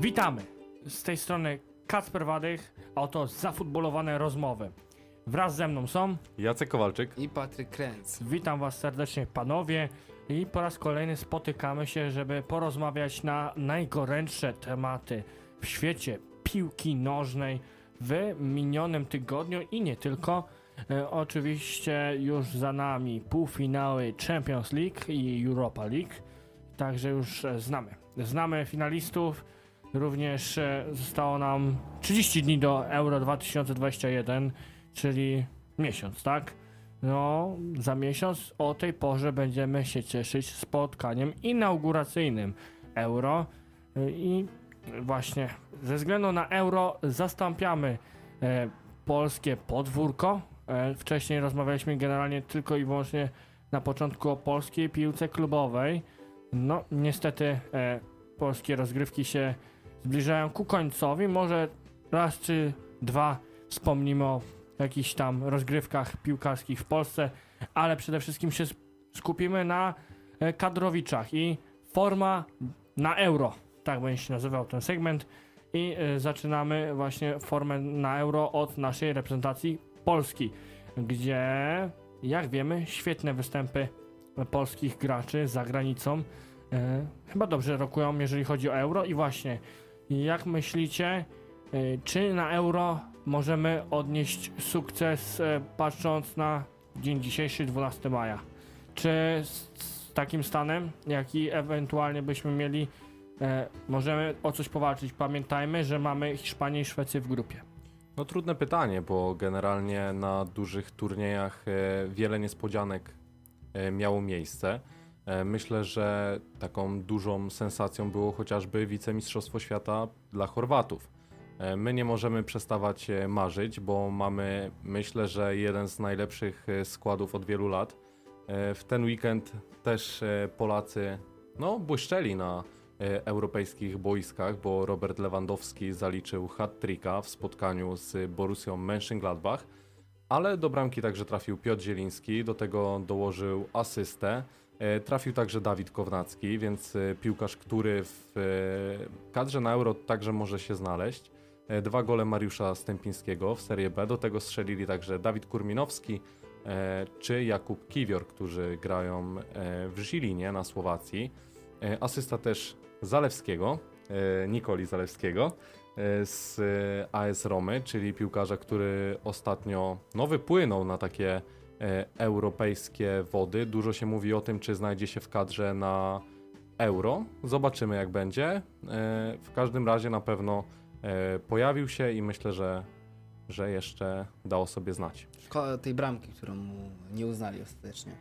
Witamy! Z tej strony Kacper Wadych, a oto zafutbolowane rozmowy. Wraz ze mną są, Jacek Kowalczyk. I Patryk Kręc. witam was serdecznie panowie i po raz kolejny spotykamy się, żeby porozmawiać na najgorętsze tematy w świecie piłki nożnej w minionym tygodniu i nie tylko. E, oczywiście już za nami półfinały Champions League i Europa League, także już e, znamy. Znamy finalistów, również e, zostało nam 30 dni do Euro 2021, czyli miesiąc, tak? No, za miesiąc o tej porze będziemy się cieszyć spotkaniem inauguracyjnym Euro Y, i właśnie ze względu na Euro zastąpiamy e, polskie podwórko. E, wcześniej rozmawialiśmy generalnie tylko i wyłącznie na początku o polskiej piłce klubowej. No, niestety e, polskie rozgrywki się zbliżają ku końcowi. Może raz czy dwa wspomnimy o jakichś tam rozgrywkach piłkarskich w Polsce, ale przede wszystkim się skupimy na e, kadrowiczach i forma na euro. Tak będzie się nazywał ten segment. I e, zaczynamy właśnie formę na euro od naszej reprezentacji Polski, gdzie jak wiemy świetne występy polskich graczy za granicą e, chyba dobrze rokują, jeżeli chodzi o euro. I właśnie, jak myślicie, e, czy na euro możemy odnieść sukces e, patrząc na dzień dzisiejszy, 12 maja? Czy z, takim stanem, jaki ewentualnie byśmy mieli, e, możemy o coś powalczyć? Pamiętajmy, że mamy Hiszpanię i Szwecję w grupie. No trudne pytanie, bo generalnie na dużych turniejach wiele niespodzianek miało miejsce. E, Myślę, że taką dużą sensacją było chociażby wicemistrzostwo świata dla Chorwatów. E, My nie możemy przestawać marzyć, bo mamy, myślę, że jeden z najlepszych e, składów od wielu lat. W ten weekend też Polacy no, błyszczeli na europejskich boiskach, bo Robert Lewandowski zaliczył hat-tricka w spotkaniu z Borussią Mönchengladbach, ale do bramki także trafił Piotr Zieliński, do tego dołożył asystę. E, Trafił także Dawid Kownacki, więc e, piłkarz, który w e, kadrze na Euro także może się znaleźć. Dwa gole Mariusza Stępińskiego w Serie B, do tego strzelili także Dawid Kurminowski czy Jakub Kiwior, którzy grają w Żilinie na Słowacji. Asysta też Zalewskiego, Nikoli Zalewskiego z AS Romy, czyli piłkarza, który ostatnio no, wypłynął na takie europejskie wody. Dużo się mówi o tym, czy znajdzie się w kadrze na euro. Zobaczymy, jak będzie. E, w każdym razie na pewno e, pojawił się i myślę, że, że jeszcze dał o sobie znać. Szkoda tej bramki, którą mu nie uznali ostatecznie.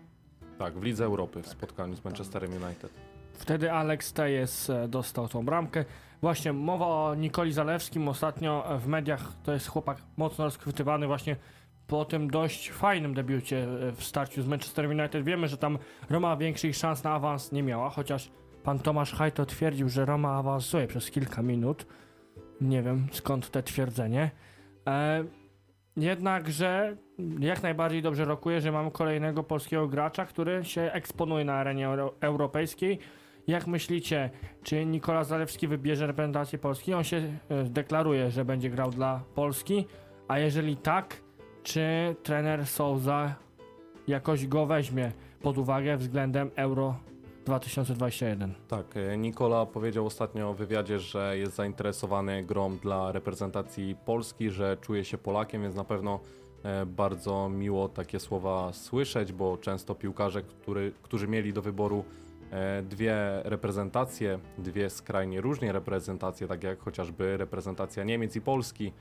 Tak, w Lidze Europy w spotkaniu z Manchesterem United. Wtedy Alex Tejes e, dostał tą bramkę. Właśnie mowa o Nikoli Zalewskim ostatnio e, w mediach to jest chłopak mocno rozchwytywany właśnie po tym dość fajnym debiucie e, w starciu z Manchester United. Wiemy, że tam Roma większych szans na awans nie miała, chociaż pan Tomasz Hajto twierdził, że Roma awansuje przez kilka minut. Nie wiem skąd te twierdzenie. E, jednakże jak najbardziej dobrze rokuje, że mamy kolejnego polskiego gracza, który się eksponuje na arenie euro europejskiej. Jak myślicie, czy Nikola Zalewski wybierze reprezentację Polski? On się e, deklaruje, że będzie grał dla Polski, a jeżeli tak, czy trener Souza jakoś go weźmie pod uwagę względem Euro 2021? Tak, e, Nikola powiedział ostatnio w wywiadzie, że jest zainteresowany grą dla reprezentacji Polski, że czuje się Polakiem, więc na pewno e, bardzo miło takie słowa słyszeć, bo często piłkarze, który, którzy mieli do wyboru e, dwie reprezentacje, dwie skrajnie różnie reprezentacje, tak jak chociażby reprezentacja Niemiec i Polski,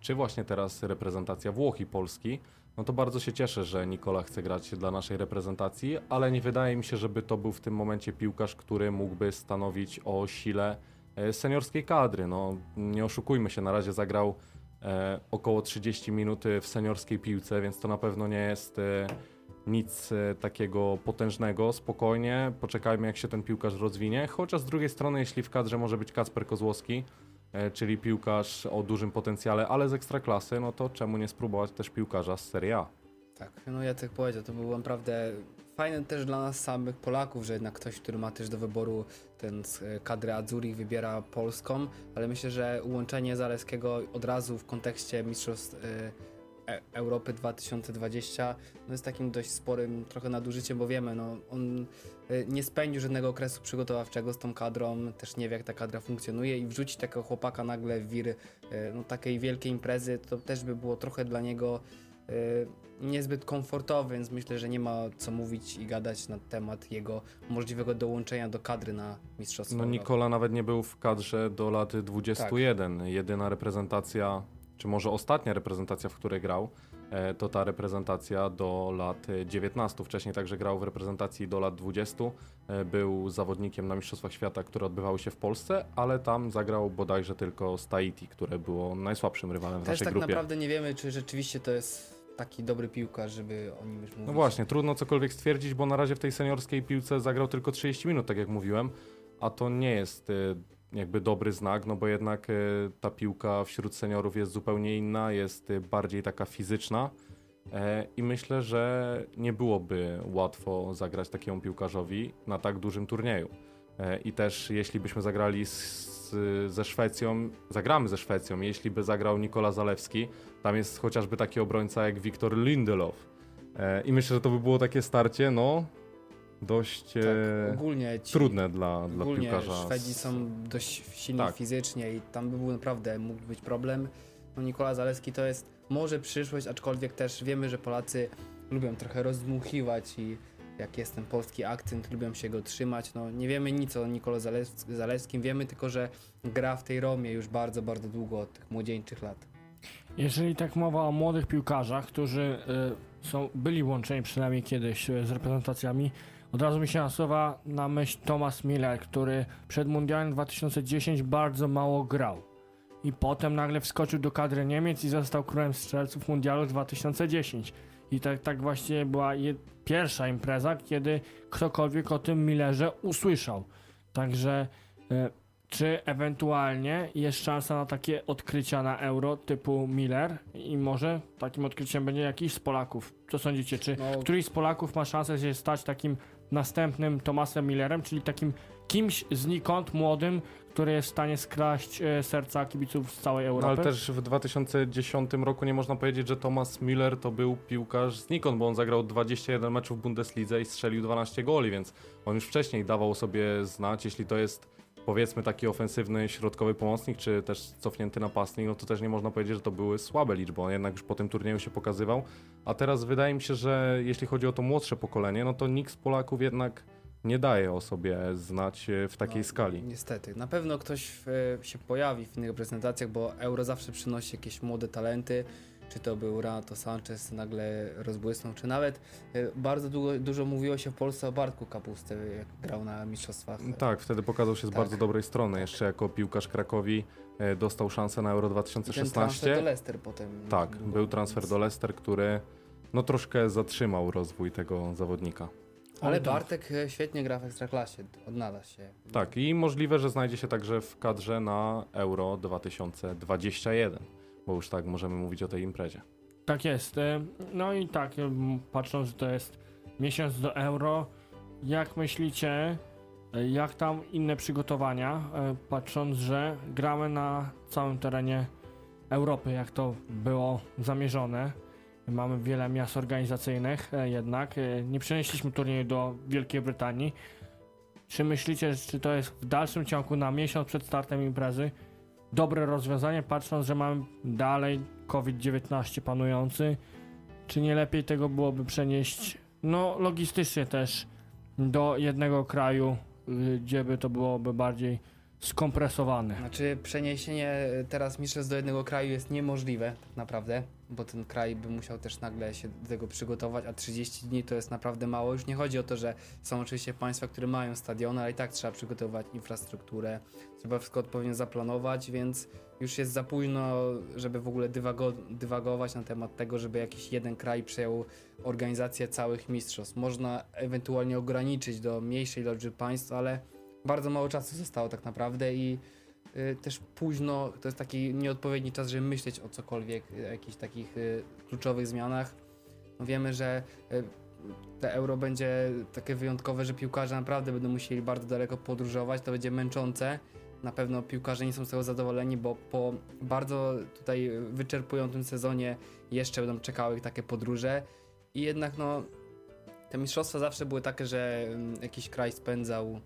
czy właśnie teraz reprezentacja Włoch i Polski, no to bardzo się cieszę, że Nikola chce grać dla naszej reprezentacji, ale nie wydaje mi się, żeby to był w tym momencie piłkarz, który mógłby stanowić o sile e, seniorskiej kadry. No, nie oszukujmy się, na razie zagrał e, około 30 minut w seniorskiej piłce, więc to na pewno nie jest e, nic e, takiego potężnego. Spokojnie, poczekajmy jak się ten piłkarz rozwinie. Chociaż z drugiej strony, jeśli w kadrze może być Kacper Kozłowski, e, czyli piłkarz o dużym potencjale, ale z ekstraklasy, no to czemu nie spróbować też piłkarza z Serie A? Tak, no ja tak powiedział, to było naprawdę fajne też dla nas samych Polaków, że jednak ktoś, który ma też do wyboru ten e, kadry Azurich wybiera polską, ale myślę, że ułączenie Zaleskiego od razu w kontekście Mistrzostw e, Europy 2020 no jest takim dość sporym trochę nadużyciem, bo wiemy, no on e, nie spędził żadnego okresu przygotowawczego z tą kadrą, też nie wie jak ta kadra funkcjonuje i wrzucić takiego chłopaka nagle w wir e, no, takiej wielkiej imprezy, to też by było trochę dla niego niezbyt komfortowy, więc myślę, że nie ma co mówić i gadać na temat jego możliwego dołączenia do kadry na Mistrzostwa No. Nikola nawet nie był w kadrze do lat 21. Jedyna reprezentacja, czy może ostatnia reprezentacja, w której grał, e, to ta reprezentacja do lat e, 19. Wcześniej także grał w reprezentacji do lat 20. E, Był zawodnikiem na Mistrzostwach Świata, które odbywały się w Polsce, ale tam zagrał bodajże tylko z Tahiti, które było najsłabszym rywalem w Też naszej tak grupie. naprawdę nie wiemy, czy rzeczywiście to jest taki dobry piłkarz, żeby o nim już mówić. No właśnie, trudno cokolwiek stwierdzić, bo na razie w tej seniorskiej piłce zagrał tylko 30 minut, tak jak mówiłem, a to nie jest e, jakby dobry znak, no bo jednak e, ta piłka wśród seniorów jest zupełnie inna, jest e, bardziej taka fizyczna e, i myślę, że nie byłoby łatwo zagrać takiemu piłkarzowi na tak dużym turnieju. I też jeśli byśmy zagrali z, ze Szwecją, zagramy ze Szwecją, jeśli by zagrał Nikola Zalewski, tam jest chociażby taki obrońca jak Wiktor Lindelof. I myślę, że to by było takie starcie, no, dość tak, e, ogólnie ci, trudne dla, dla ogólnie piłkarza. Szwedzi są dość silni Tak. fizycznie i tam by był naprawdę mógł być problem. No Nikola Zaleski to jest może przyszłość, aczkolwiek też wiemy, że Polacy lubią trochę rozdmuchiwać i jak jest ten polski akcent, lubią się go trzymać. No nie wiemy nic o Nikolo Zalewskim, wiemy tylko, że gra w tej Romie już bardzo, bardzo długo od tych młodzieńczych lat. Jeżeli tak mowa o młodych piłkarzach, którzy y, są, byli łączeni przynajmniej kiedyś y, z reprezentacjami, od razu mi się nasuwa na myśl Thomas Miller, który przed Mundialem 2010 bardzo mało grał. I potem nagle wskoczył do kadry Niemiec i został królem strzelców Mundialu 2010. I tak, tak właśnie była pierwsza impreza, kiedy ktokolwiek o tym Millerze usłyszał. Także y, czy ewentualnie jest szansa na takie odkrycia na euro typu Miller i może takim odkryciem będzie jakiś z Polaków? Co sądzicie? Czy No, któryś z Polaków ma szansę się stać takim następnym Tomasem Millerem, czyli takim kimś znikąd młodym, który jest w stanie skraść e, serca kibiców z całej No, Europy? ale też w 2010 roku nie można powiedzieć, że Thomas Müller to był piłkarz znikąd, bo on zagrał 21 meczów w Bundeslidze i strzelił 12 goli, więc on już wcześniej dawał sobie znać, jeśli to jest powiedzmy taki ofensywny środkowy pomocnik, czy też cofnięty napastnik, no to też nie można powiedzieć, że to były słabe liczby, on jednak już po tym turnieju się pokazywał, a teraz wydaje mi się, że jeśli chodzi o to młodsze pokolenie, no to nikt z Polaków jednak nie daje o sobie znać e, w takiej No, skali. Niestety. Na pewno ktoś w, się pojawi w innych reprezentacjach, bo Euro zawsze przynosi jakieś młode talenty. Czy to był Renato Sanchez, nagle rozbłysnął, czy nawet e, bardzo długo, dużo mówiło się w Polsce o Bartku Kapustę, jak grał na mistrzostwach. Tak, wtedy pokazał się z Tak. bardzo dobrej strony. Jeszcze jako piłkarz Krakowi e, dostał szansę na Euro I Ten transfer do 2016. Leicester potem. Tak, długo, był transfer więc- do Leicester, który no troszkę zatrzymał rozwój tego zawodnika. Ale. Bartek e, świetnie gra w Ekstraklasie, odnalazł się. Tak, i możliwe, że znajdzie się także w kadrze na Euro 2021, bo już tak możemy mówić o tej imprezie. Tak jest. e, No i tak, m, patrząc, że to jest miesiąc do euro, jak myślicie, e, jak tam inne przygotowania, e, patrząc, że gramy na całym terenie Europy, jak to było zamierzone. Mamy wiele miast organizacyjnych, e, jednak e, nie przenieśliśmy turnieju do Wielkiej Brytanii. Czy myślicie, czy to jest w dalszym ciągu na miesiąc przed startem imprezy dobre rozwiązanie, patrząc, że mamy dalej COVID-19 panujący? Czy nie lepiej tego byłoby przenieść, no logistycznie też, do jednego kraju, y, gdzie by to byłoby bardziej skompresowane? Znaczy przeniesienie e, teraz mistrzostw do jednego kraju jest niemożliwe tak naprawdę, bo ten kraj by musiał też nagle się do tego przygotować, a 30 dni to jest naprawdę mało. Już nie chodzi o to, że są oczywiście państwa, które mają stadiony, ale i tak trzeba przygotować infrastrukturę, trzeba wszystko odpowiednio zaplanować, więc już jest za późno, żeby w ogóle dywago dywagować na temat tego, żeby jakiś jeden kraj przejął organizację całych mistrzostw. Można ewentualnie ograniczyć do mniejszej liczby państw, ale bardzo mało czasu zostało tak naprawdę i y, też późno, to jest taki nieodpowiedni czas, żeby myśleć o cokolwiek, y, jakichś takich y, kluczowych zmianach. no wiemy, że e, te euro będzie takie wyjątkowe, że piłkarze naprawdę będą musieli bardzo daleko podróżować, to będzie męczące. Na pewno piłkarze nie są z tego zadowoleni, bo po bardzo tutaj wyczerpującym sezonie jeszcze będą czekały takie podróże. I jednak no, te mistrzostwa zawsze były takie, że mm, jakiś kraj spędzał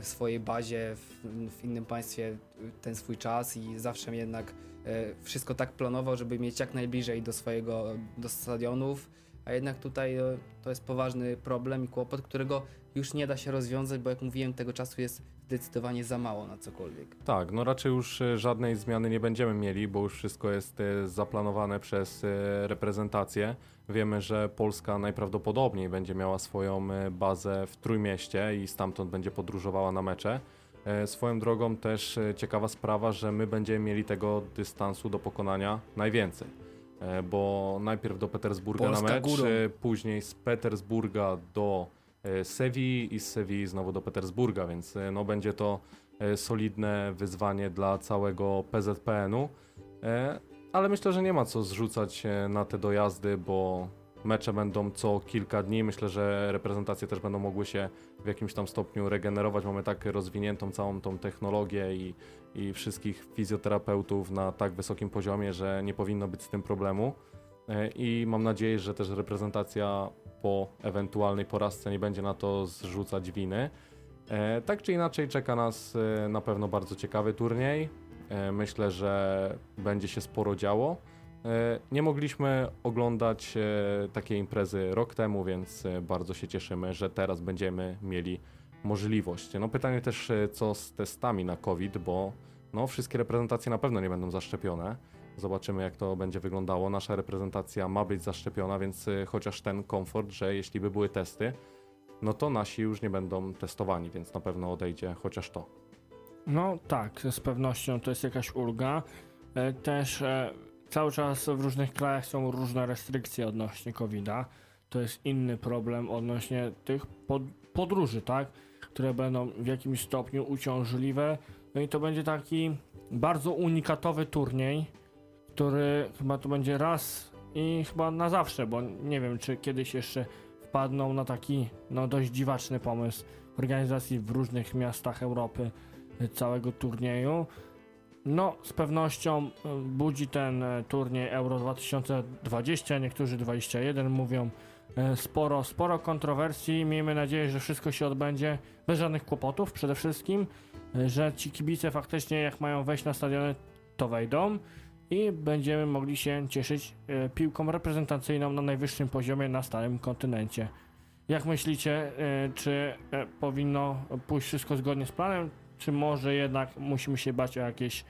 w swojej bazie w, w innym państwie ten swój czas i zawsze jednak e, wszystko tak planował, żeby mieć jak najbliżej do swojego, do stadionów, a jednak tutaj e, to jest poważny problem i kłopot, którego już nie da się rozwiązać, bo jak mówiłem, tego czasu jest zdecydowanie za mało na cokolwiek. Tak, no raczej już e, żadnej zmiany nie będziemy mieli, bo już wszystko jest zaplanowane przez reprezentację. Wiemy, że Polska najprawdopodobniej będzie miała swoją e, bazę w Trójmieście i stamtąd będzie podróżowała na mecze. E, Swoją drogą też e, ciekawa sprawa, że my będziemy mieli tego dystansu do pokonania najwięcej. Bo najpierw do Petersburga Polska na mecz, górą. później z Petersburga do Sewilli i z Sewilli znowu do Petersburga, więc no będzie to solidne wyzwanie dla całego PZPN-u. Ale myślę, że nie ma co zrzucać na te dojazdy, bo mecze będą co kilka dni. Myślę, że reprezentacje też będą mogły się w jakimś tam stopniu regenerować. Mamy tak rozwiniętą całą tą technologię i, i wszystkich fizjoterapeutów na tak wysokim poziomie, że nie powinno być z tym problemu. E, I mam nadzieję, że też reprezentacja po ewentualnej porażce nie będzie na to zrzucać winy. E, Tak czy inaczej czeka nas e, na pewno bardzo ciekawy turniej. E, Myślę, że będzie się sporo działo. E, Nie mogliśmy oglądać e, takiej imprezy rok temu, więc bardzo się cieszymy, że teraz będziemy mieli możliwość. No pytanie też, co z testami na COVID, bo no, wszystkie reprezentacje na pewno nie będą zaszczepione. Zobaczymy, jak to będzie wyglądało. Nasza reprezentacja ma być zaszczepiona, więc chociaż ten komfort, że jeśli by były testy, no to nasi już nie będą testowani, więc na pewno odejdzie chociaż to. No tak, z pewnością to jest jakaś ulga. E, Też e, cały czas w różnych krajach są różne restrykcje odnośnie COVID-a. To jest inny problem odnośnie tych pod, podróży, tak? Które będą w jakimś stopniu uciążliwe. No i to będzie taki bardzo unikatowy turniej, który chyba to będzie raz i chyba na zawsze, bo nie wiem, czy kiedyś jeszcze wpadną na taki no, dość dziwaczny pomysł organizacji w różnych miastach Europy całego turnieju. No, z pewnością e, budzi ten e, turniej Euro 2020, niektórzy 21 mówią e, sporo, sporo kontrowersji. Miejmy nadzieję, że wszystko się odbędzie bez żadnych kłopotów przede wszystkim, e, że ci kibice faktycznie jak mają wejść na stadiony, to wejdą i będziemy mogli się cieszyć piłką reprezentacyjną na najwyższym poziomie na stałym kontynencie. Jak myślicie, czy powinno pójść wszystko zgodnie z planem, czy może jednak musimy się bać o jakieś,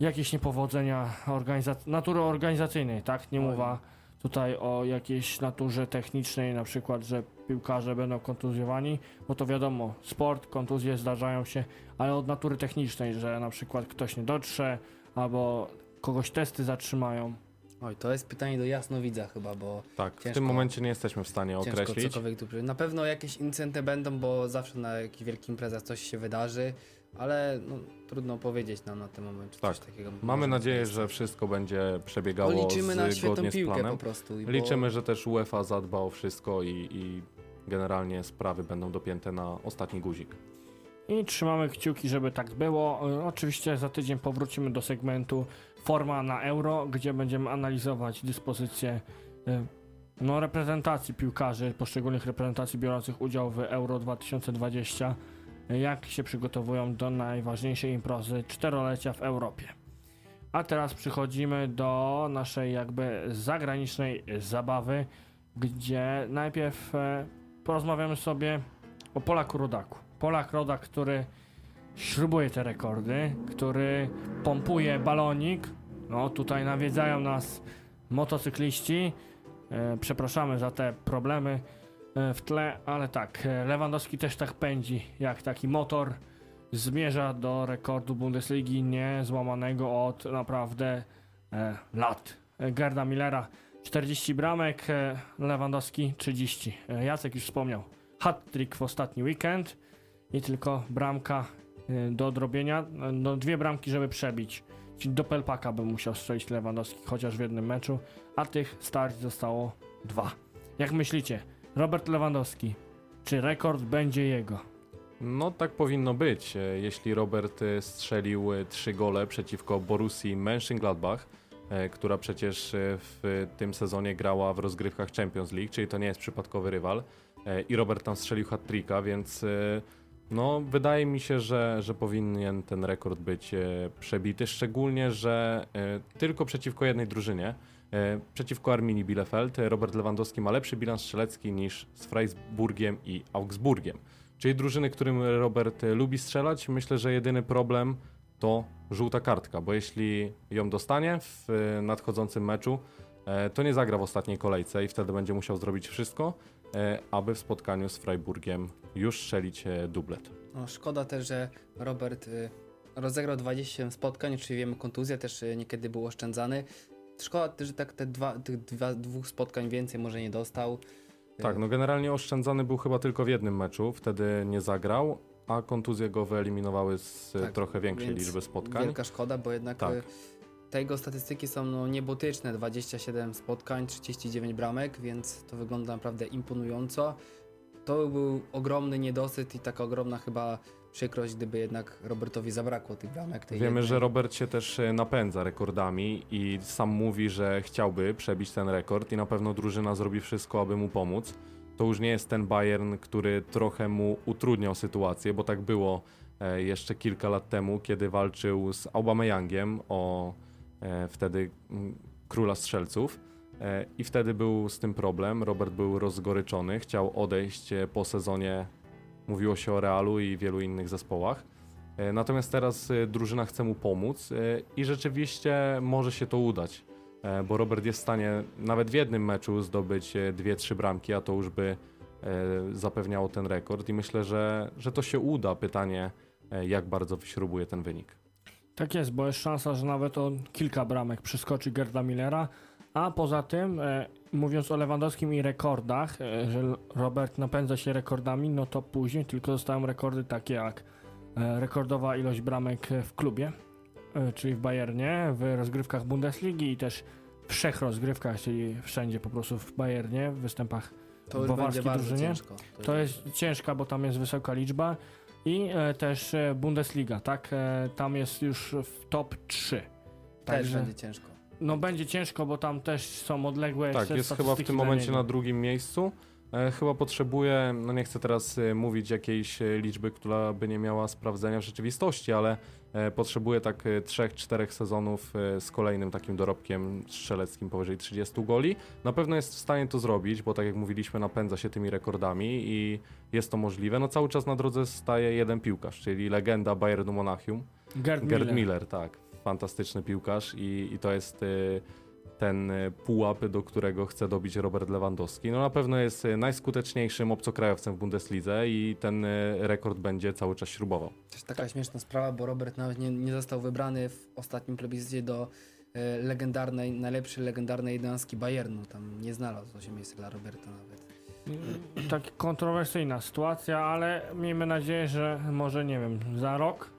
jakieś niepowodzenia organiza- natury organizacyjnej, tak? Nie mowa tutaj o jakiejś naturze technicznej, na przykład, że piłkarze będą kontuzjowani, bo to wiadomo, sport, kontuzje zdarzają się, ale od natury technicznej, że na przykład ktoś nie dotrze, albo kogoś testy zatrzymają. Oj, to jest pytanie do jasnowidza chyba, bo Tak, w Ciężko- tym momencie nie jesteśmy w stanie określić. cokolwiek tu. Na pewno jakieś incydenty będą, bo zawsze na jakichś wielkich imprezach coś się wydarzy, ale no, trudno powiedzieć nam na ten moment, Tak. coś takiego Mamy nadzieję, że wszystko będzie przebiegało liczymy na świetną piłkę planem. po prostu. bo- Liczymy, że też UEFA zadba o wszystko i, i generalnie sprawy będą dopięte na ostatni guzik. I trzymamy kciuki, żeby tak było. E, Oczywiście za tydzień powrócimy do segmentu Forma na Euro, gdzie będziemy analizować dyspozycje e, no, reprezentacji piłkarzy, poszczególnych reprezentacji biorących udział w Euro 2020, e, jak się przygotowują do najważniejszej imprezy czterolecia w Europie. A teraz przechodzimy do naszej jakby zagranicznej zabawy, gdzie najpierw porozmawiamy sobie o Polaku Rodaku. Polak Rodak, który śrubuje te rekordy, który pompuje balonik. No tutaj nawiedzają nas motocykliści. E, przepraszamy za te problemy e, w tle, ale tak, e, Lewandowski też tak pędzi, jak taki motor. Zmierza do rekordu Bundesligi niezłamanego od naprawdę lat. Gerda Millera 40 bramek, Lewandowski 30. E, Jacek już wspomniał. Hat-trick w ostatni weekend i tylko bramka y, do odrobienia. y, No dwie bramki, żeby przebić. Czyli do Pelpaka by musiał strzelić Lewandowski chociaż w jednym meczu, a tych starć zostało dwa. Jak myślicie, Robert Lewandowski, czy rekord będzie jego? No tak powinno być. E, Jeśli Robert e, strzelił e, trzy gole przeciwko Borussii Mönchengladbach, która przecież w tym sezonie grała w rozgrywkach Champions League, czyli to nie jest przypadkowy rywal. I Robert tam strzelił hat-tricka, więc no wydaje mi się, że, że powinien ten rekord być e, przebity, szczególnie, że e, tylko przeciwko jednej drużynie, e, przeciwko Arminii Bielefeld, Robert Lewandowski ma lepszy bilans strzelecki niż z Freiburgiem i Augsburgiem. Czyli drużyny, którym Robert e, lubi strzelać, myślę, że jedyny problem to żółta kartka, bo jeśli ją dostanie w e, nadchodzącym meczu, e, to nie zagra w ostatniej kolejce i wtedy będzie musiał zrobić wszystko, aby w spotkaniu z Freiburgiem już strzelić e, dublet. No, szkoda też, że Robert y, rozegrał 27 spotkań, czyli wiemy kontuzja też y, niekiedy był oszczędzany. Szkoda też, że tak te dwa, tych dwa, dwóch spotkań więcej może nie dostał. Tak, no generalnie oszczędzany był chyba tylko w jednym meczu, wtedy nie zagrał, a kontuzje go wyeliminowały z e, Tak, trochę większej liczby spotkań. Wielka szkoda, bo jednak Tak. Te jego statystyki są no, niebotyczne. 27 spotkań, 39 bramek, więc to wygląda naprawdę imponująco. To był ogromny niedosyt i taka ogromna chyba przykrość, gdyby jednak Robertowi zabrakło tych bramek. Tej Wiemy, jednej. że Robert się też e, napędza rekordami i sam mówi, że chciałby przebić ten rekord i na pewno drużyna zrobi wszystko, aby mu pomóc. To już nie jest ten Bayern, który trochę mu utrudniał sytuację, bo tak było e, jeszcze kilka lat temu, kiedy walczył z Aubameyangiem o wtedy mm, króla strzelców. E, I wtedy był z tym problem. Robert był rozgoryczony, chciał odejść e, po sezonie. Mówiło się o Realu i wielu innych zespołach. E, Natomiast teraz e, drużyna chce mu pomóc e, i rzeczywiście może się to udać, e, bo Robert jest w stanie nawet w jednym meczu zdobyć e, dwie, trzy bramki, a to już by e, zapewniało ten rekord i myślę, że, że to się uda. Pytanie, e, jak bardzo wyśrubuje ten wynik. Tak jest, bo jest szansa, że nawet o kilka bramek przeskoczy Gerda Millera. A poza tym, e, mówiąc o Lewandowskim i rekordach, e, że Robert napędza się rekordami, no to później tylko zostają rekordy takie jak e, rekordowa ilość bramek w klubie, e, czyli w Bayernie, w rozgrywkach Bundesligi i też w trzech rozgrywkach, czyli wszędzie po prostu w Bayernie, w występach to już bawarskiej drużynie. ciężko. to jest ciężka, bo tam jest wysoka liczba. I e, też e, Bundesliga, tak? E, tam jest już w top 3. też Także będzie ciężko. no będzie ciężko, bo tam też są odległe Tak, jest chyba w tym momencie na drugim miejscu. E, chyba potrzebuje, no nie chcę teraz e, mówić jakiejś e, liczby, która by nie miała sprawdzenia w rzeczywistości, ale potrzebuje tak 3-4 sezonów e, z kolejnym takim dorobkiem strzeleckim powyżej 30 goli. Na pewno jest w stanie to zrobić, bo tak jak mówiliśmy, napędza się tymi rekordami i jest to możliwe. No cały czas na drodze staje jeden piłkarz, czyli legenda Bayernu Monachium. Gerd, Gerd Miller. Miller, tak. Fantastyczny piłkarz i, i to jest y, ten y, pułap, do którego chce dobić Robert Lewandowski. No na pewno jest y, najskuteczniejszym obcokrajowcem w Bundeslidze i ten y, rekord będzie cały czas śrubował. Też taka śmieszna sprawa, bo Robert nawet nie, nie został wybrany w ostatnim plebiscycie do e, legendarnej, najlepszej legendarnej jedenastki Bayernu. Tam nie znalazło się miejsca dla Roberta nawet. Tak kontrowersyjna sytuacja, ale miejmy nadzieję, że może nie wiem, za rok e,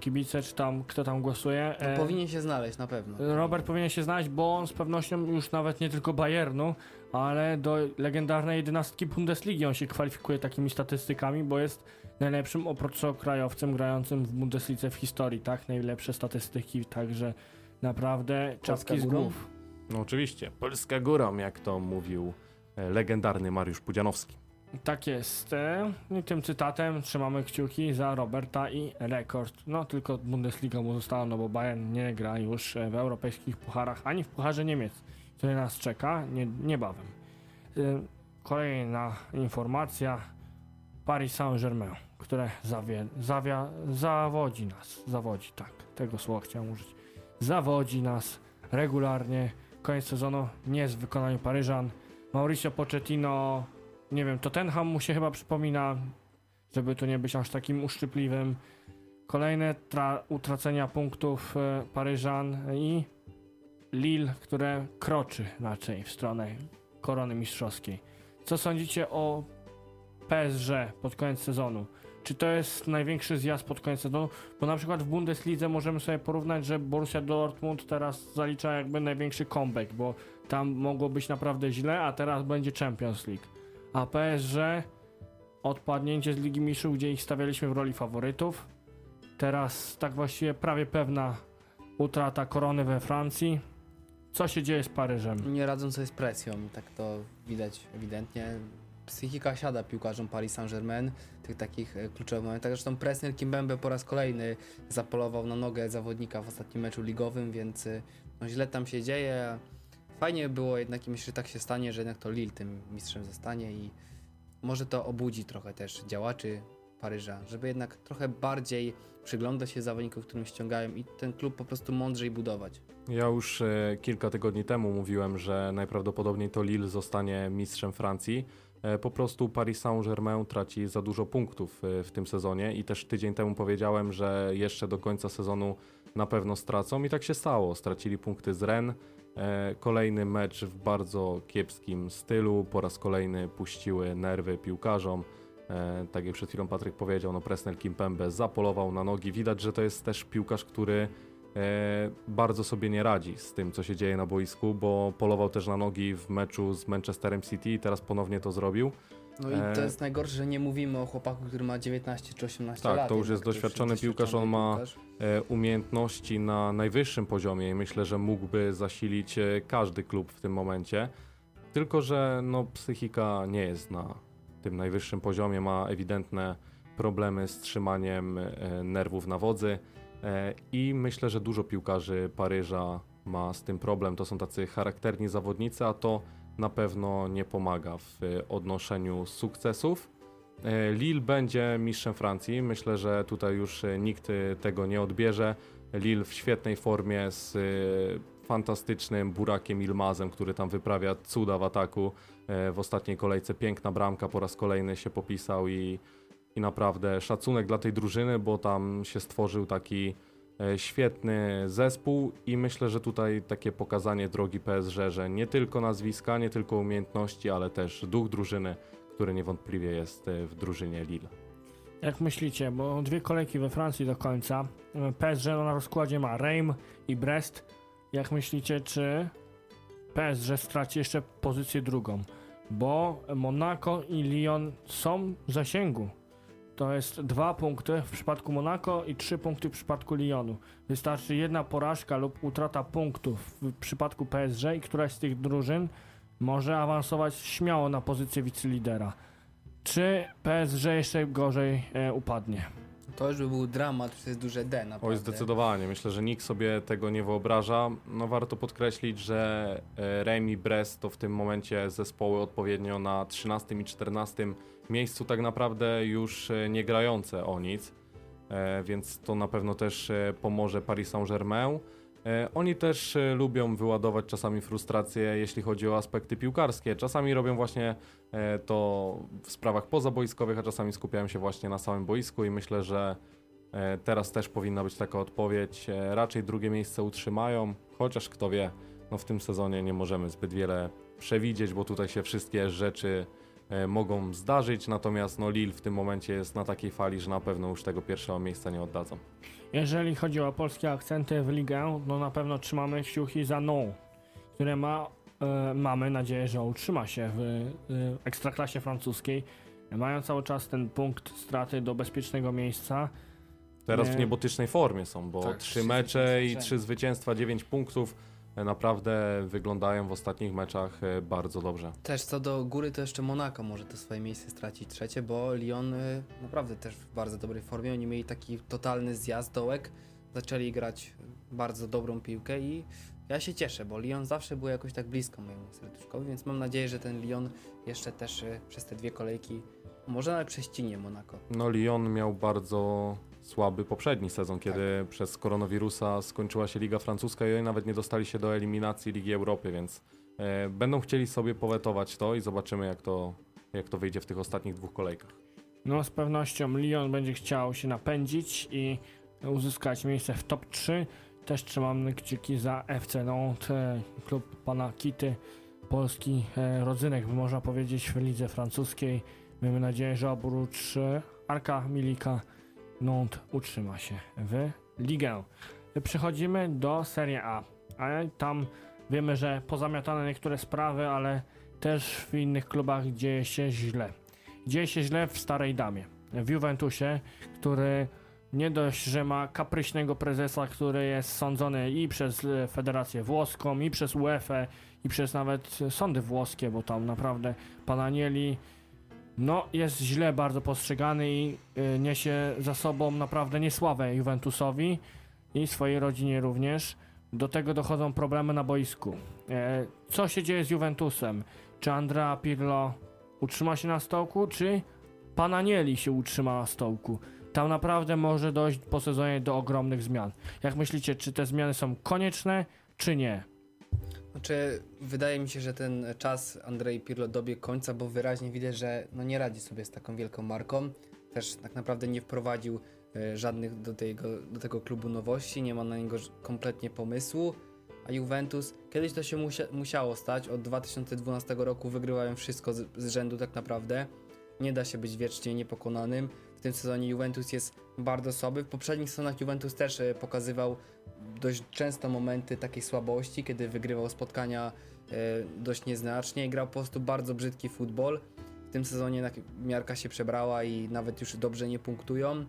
kibice czy tam kto tam głosuje. No, e, powinien się znaleźć na pewno. Robert powinien się znaleźć, bo on z pewnością już nawet nie tylko Bayernu, ale do legendarnej jedenastki Bundesligi on się kwalifikuje takimi statystykami, bo jest najlepszym obcokrajowcem grającym w Bundeslidze w historii, tak? Najlepsze statystyki, także naprawdę Polska czapki z górą? głów. No oczywiście, Polska górą, jak to mówił e, legendarny Mariusz Pudzianowski. Tak jest. e, I tym cytatem trzymamy kciuki za Roberta i rekord. No tylko Bundesliga mu została, no bo Bayern nie gra już e, w europejskich pucharach, ani w pucharze Niemiec, który nas czeka nie, niebawem. E, Kolejna informacja. Paris Saint-Germain, które zawie, zawia, zawodzi nas. Zawodzi, tak. Tego słowa chciałem użyć. Zawodzi nas regularnie. Koniec sezonu nie jest w wykonaniu Paryżan. Mauricio Pochettino nie wiem, Tottenham mu się chyba przypomina, żeby tu nie być aż takim uszczypliwym. Kolejne tra- utracenia punktów e, Paryżan i Lille, które kroczy raczej w stronę korony mistrzowskiej. Co sądzicie o PSG pod koniec sezonu? Czy to jest największy zjazd pod koniec sezonu? Bo na przykład w Bundeslidze możemy sobie porównać, że Borussia Dortmund teraz zalicza jakby największy comeback, bo tam mogło być naprawdę źle, a teraz będzie Champions League. A PSG odpadnięcie z Ligi Mistrzów, gdzie ich stawialiśmy w roli faworytów. Teraz tak właściwie prawie pewna utrata korony we Francji. Co się dzieje z Paryżem? Nie radzą sobie z presją, tak to widać ewidentnie. Psychika siada piłkarzom Paris Saint-Germain w tych takich e, kluczowych momentach. Zresztą Presnel Kimbembe po raz kolejny zapolował na nogę zawodnika w ostatnim meczu ligowym, więc e, no, źle tam się dzieje. Fajnie było jednak i myślę, że tak się stanie, że jednak to Lille tym mistrzem zostanie i może to obudzi trochę też działaczy Paryża, żeby jednak trochę bardziej przyglądać się zawodnikom, którym ściągają i ten klub po prostu mądrzej budować. Ja już e, kilka tygodni temu mówiłem, że najprawdopodobniej to Lille zostanie mistrzem Francji. E, po prostu Paris Saint-Germain traci za dużo punktów e, w tym sezonie i też tydzień temu powiedziałem, że jeszcze do końca sezonu na pewno stracą i tak się stało. Stracili punkty z Rennes. E, Kolejny mecz w bardzo kiepskim stylu. Po raz kolejny puściły nerwy piłkarzom. E, Tak jak przed chwilą Patryk powiedział, no Presnel Kimpembe zapolował na nogi. Widać, że to jest też piłkarz, który e, bardzo sobie nie radzi z tym, co się dzieje na boisku, bo polował też na nogi w meczu z Manchesterem City i teraz ponownie to zrobił. No i E, to jest najgorsze, że nie mówimy o chłopaku, który ma 19 czy 18 Tak, lat. to już jest doświadczony piłkarz, on ma- piłkarz. E, Umiejętności na najwyższym poziomie i myślę, że mógłby zasilić e, każdy klub w tym momencie. Tylko, że no, psychika nie jest na tym najwyższym poziomie, ma ewidentne problemy z trzymaniem e, nerwów na wodzy e, i myślę, że dużo piłkarzy Paryża ma z tym problem. To są tacy charakterni zawodnicy, a to na pewno nie pomaga w e, odnoszeniu sukcesów. E, Lille będzie mistrzem Francji. Myślę, że tutaj już e, nikt e, tego nie odbierze. Lille w świetnej formie z fantastycznym Burakiem Ilmazem, który tam wyprawia cuda w ataku. E, W ostatniej kolejce piękna bramka po raz kolejny się popisał i, i naprawdę szacunek dla tej drużyny, bo tam się stworzył taki świetny zespół i myślę, że tutaj takie pokazanie drogi PSG, że nie tylko nazwiska, nie tylko umiejętności, ale też duch drużyny, który niewątpliwie jest e, w drużynie Lille. Jak myślicie, bo dwie kolejki we Francji do końca. PSG na rozkładzie ma Reims i Brest. Jak myślicie, czy PSG straci jeszcze pozycję drugą? Bo Monaco i Lyon są w zasięgu. To jest dwa punkty w przypadku Monaco i trzy punkty w przypadku Lyonu. Wystarczy jedna porażka lub utrata punktów w przypadku PSG i któraś z tych drużyn może awansować śmiało na pozycję wicelidera. Czy PSG jeszcze gorzej e, upadnie? To już by był dramat przez duże D naprawdę. Oj, zdecydowanie. Myślę, że nikt sobie tego nie wyobraża. No warto podkreślić, że e, Remi Brest to w tym momencie zespoły odpowiednio na 13 i 14 miejscu tak naprawdę już e, nie grające o nic. E, Więc to na pewno też e, pomoże Paris Saint-Germain. E, Oni też e, lubią wyładować czasami frustrację, jeśli chodzi o aspekty piłkarskie. Czasami robią właśnie e, to w sprawach pozaboiskowych, a czasami skupiają się właśnie na samym boisku i myślę, że Teraz też powinna być taka odpowiedź. Raczej drugie miejsce utrzymają, chociaż kto wie, no w tym sezonie nie możemy zbyt wiele przewidzieć, bo tutaj się wszystkie rzeczy mogą zdarzyć. Natomiast no Lille w tym momencie jest na takiej fali, że na pewno już tego pierwszego miejsca nie oddadzą. Jeżeli chodzi o polskie akcenty w ligę, no na pewno trzymamy kciuki za No, które ma, e, mamy nadzieję, że utrzyma się w e, ekstraklasie francuskiej. Mają cały czas ten punkt straty do bezpiecznego miejsca. Teraz Nie. w niebotycznej formie są, bo Tak, trzy mecze i trzy zwycięstwa, dziewięć punktów. E, Naprawdę wyglądają w ostatnich meczach e, bardzo dobrze. Też co do góry, to jeszcze Monaco może to swoje miejsce stracić trzecie, bo Lyon y, naprawdę też w bardzo dobrej formie. Oni mieli taki totalny zjazd dołek, zaczęli grać bardzo dobrą piłkę i ja się cieszę, bo Lyon zawsze był jakoś tak blisko mojemu serduszkowi, więc mam nadzieję, że ten Lyon jeszcze też y, przez te dwie kolejki, może nawet prześcinie Monaco. No Lyon miał bardzo słaby poprzedni sezon, kiedy przez koronawirusa skończyła się Liga Francuska i oni nawet nie dostali się do eliminacji Ligi Europy, więc e, będą chcieli sobie powetować to i zobaczymy jak to, jak to wyjdzie w tych ostatnich dwóch kolejkach. No z pewnością Lyon będzie chciał się napędzić i uzyskać miejsce w top 3. Też trzymamy kciuki za FC Nantes, klub pana Kity, polski e, rodzynek, można powiedzieć, w lidze francuskiej. Miejmy nadzieję, że oprócz e, Arka Milika Nantes utrzyma się w ligę. Przechodzimy do Serie A, a tam Wiemy, że pozamiatane niektóre sprawy, ale też w innych klubach dzieje się źle. Dzieje się źle w Starej Damie, w Juventusie, który nie dość, że ma kapryśnego prezesa, który jest sądzony i przez e, Federację Włoską, i przez UEFA, i przez nawet sądy włoskie, bo tam naprawdę pan Anieli no, jest źle bardzo postrzegany i y, niesie za sobą naprawdę niesławę Juventusowi i swojej rodzinie również. Do tego dochodzą problemy na boisku. E, co się dzieje z Juventusem? Czy Andrea Pirlo utrzyma się na stołku, czy pan Anieli się utrzyma na stołku? Tam naprawdę może dojść po sezonie do ogromnych zmian. Jak myślicie, czy te zmiany są konieczne, czy nie? Znaczy, wydaje mi się, że ten czas Andrzej Pirlo dobiegł końca, bo wyraźnie widać, że no nie radzi sobie z taką wielką marką. Też tak naprawdę nie wprowadził e, żadnych do tego, do tego klubu nowości, nie ma na niego kompletnie pomysłu. A Juventus, kiedyś to się musia, musiało stać, od 2012 roku wygrywają wszystko z, z rzędu tak naprawdę. Nie da się być wiecznie niepokonanym. W tym sezonie Juventus jest bardzo słaby. W poprzednich sezonach Juventus też e, pokazywał dość często momenty takiej słabości, kiedy wygrywał spotkania e, dość nieznacznie grał po prostu bardzo brzydki futbol. W tym sezonie miarka się przebrała i nawet już dobrze nie punktują.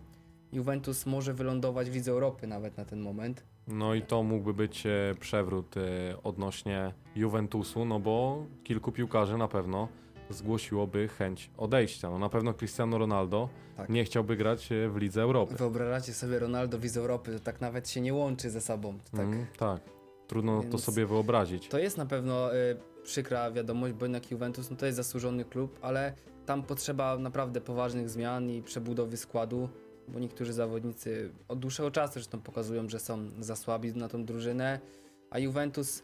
Juventus może wylądować w Lidze Europy nawet na ten moment. No i to mógłby być e, przewrót odnośnie Juventusu, no bo kilku piłkarzy na pewno zgłosiłoby chęć odejścia. No na pewno Cristiano Ronaldo Tak. nie chciałby grać e, w Lidze Europy. Wyobrażacie sobie Ronaldo w Lidze Europy, to tak nawet się nie łączy ze sobą. To tak. Mm, tak. Trudno to Więc- sobie wyobrazić. To jest na pewno y, przykra wiadomość, bo jednak Juventus no to jest zasłużony klub, ale tam potrzeba naprawdę poważnych zmian i przebudowy składu, bo niektórzy zawodnicy od dłuższego czasu zresztą pokazują, że są za słabi na tą drużynę, a Juventus y,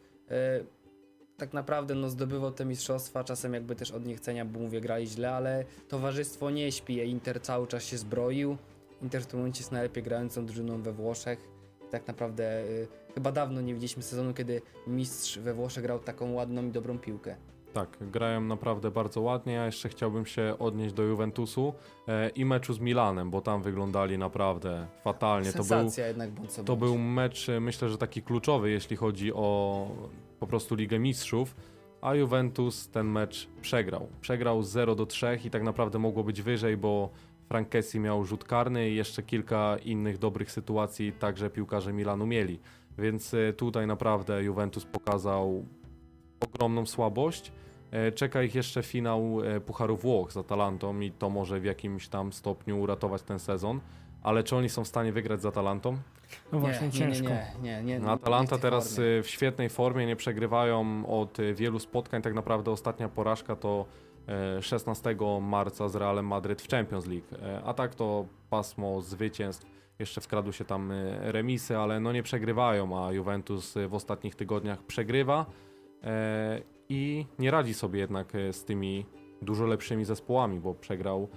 tak naprawdę no, zdobywał te mistrzostwa, czasem jakby też od niechcenia, bo mówię, grali źle, ale towarzystwo nie śpi, Inter cały czas się zbroił, Inter w tym momencie jest najlepiej grającą drużyną we Włoszech, tak naprawdę y, chyba dawno nie widzieliśmy sezonu, kiedy mistrz we Włoszech grał taką ładną i dobrą piłkę. Tak, grają naprawdę bardzo ładnie. Ja jeszcze chciałbym się odnieść do Juventusu e, i meczu z Milanem, bo tam wyglądali naprawdę fatalnie. To był, Sensacja jednak bądź to bądź. był mecz, e, myślę, że taki kluczowy, jeśli chodzi o po prostu Ligę Mistrzów, a Juventus ten mecz przegrał. Przegrał 0 do 3 i tak naprawdę mogło być wyżej, bo Frank Kessie miał rzut karny i jeszcze kilka innych dobrych sytuacji także piłkarze Milanu mieli. Więc e, tutaj naprawdę Juventus pokazał ogromną słabość. E, Czeka ich jeszcze finał e, Pucharu Włoch z Atalantą i to może w jakimś tam stopniu uratować ten sezon. Ale czy oni są w stanie wygrać z Atalantą? No właśnie nie, ciężko. Nie, nie, nie, nie, No, nie Atalanta teraz formie. y, w świetnej formie, nie przegrywają od y, wielu spotkań. Tak naprawdę ostatnia porażka to e, 16 marca z Realem Madryt w Champions League. A tak to pasmo zwycięstw. Jeszcze wkradły się tam y, remisy, ale no nie przegrywają, a Juventus y, w ostatnich tygodniach przegrywa i nie radzi sobie jednak z tymi dużo lepszymi zespołami, bo przegrał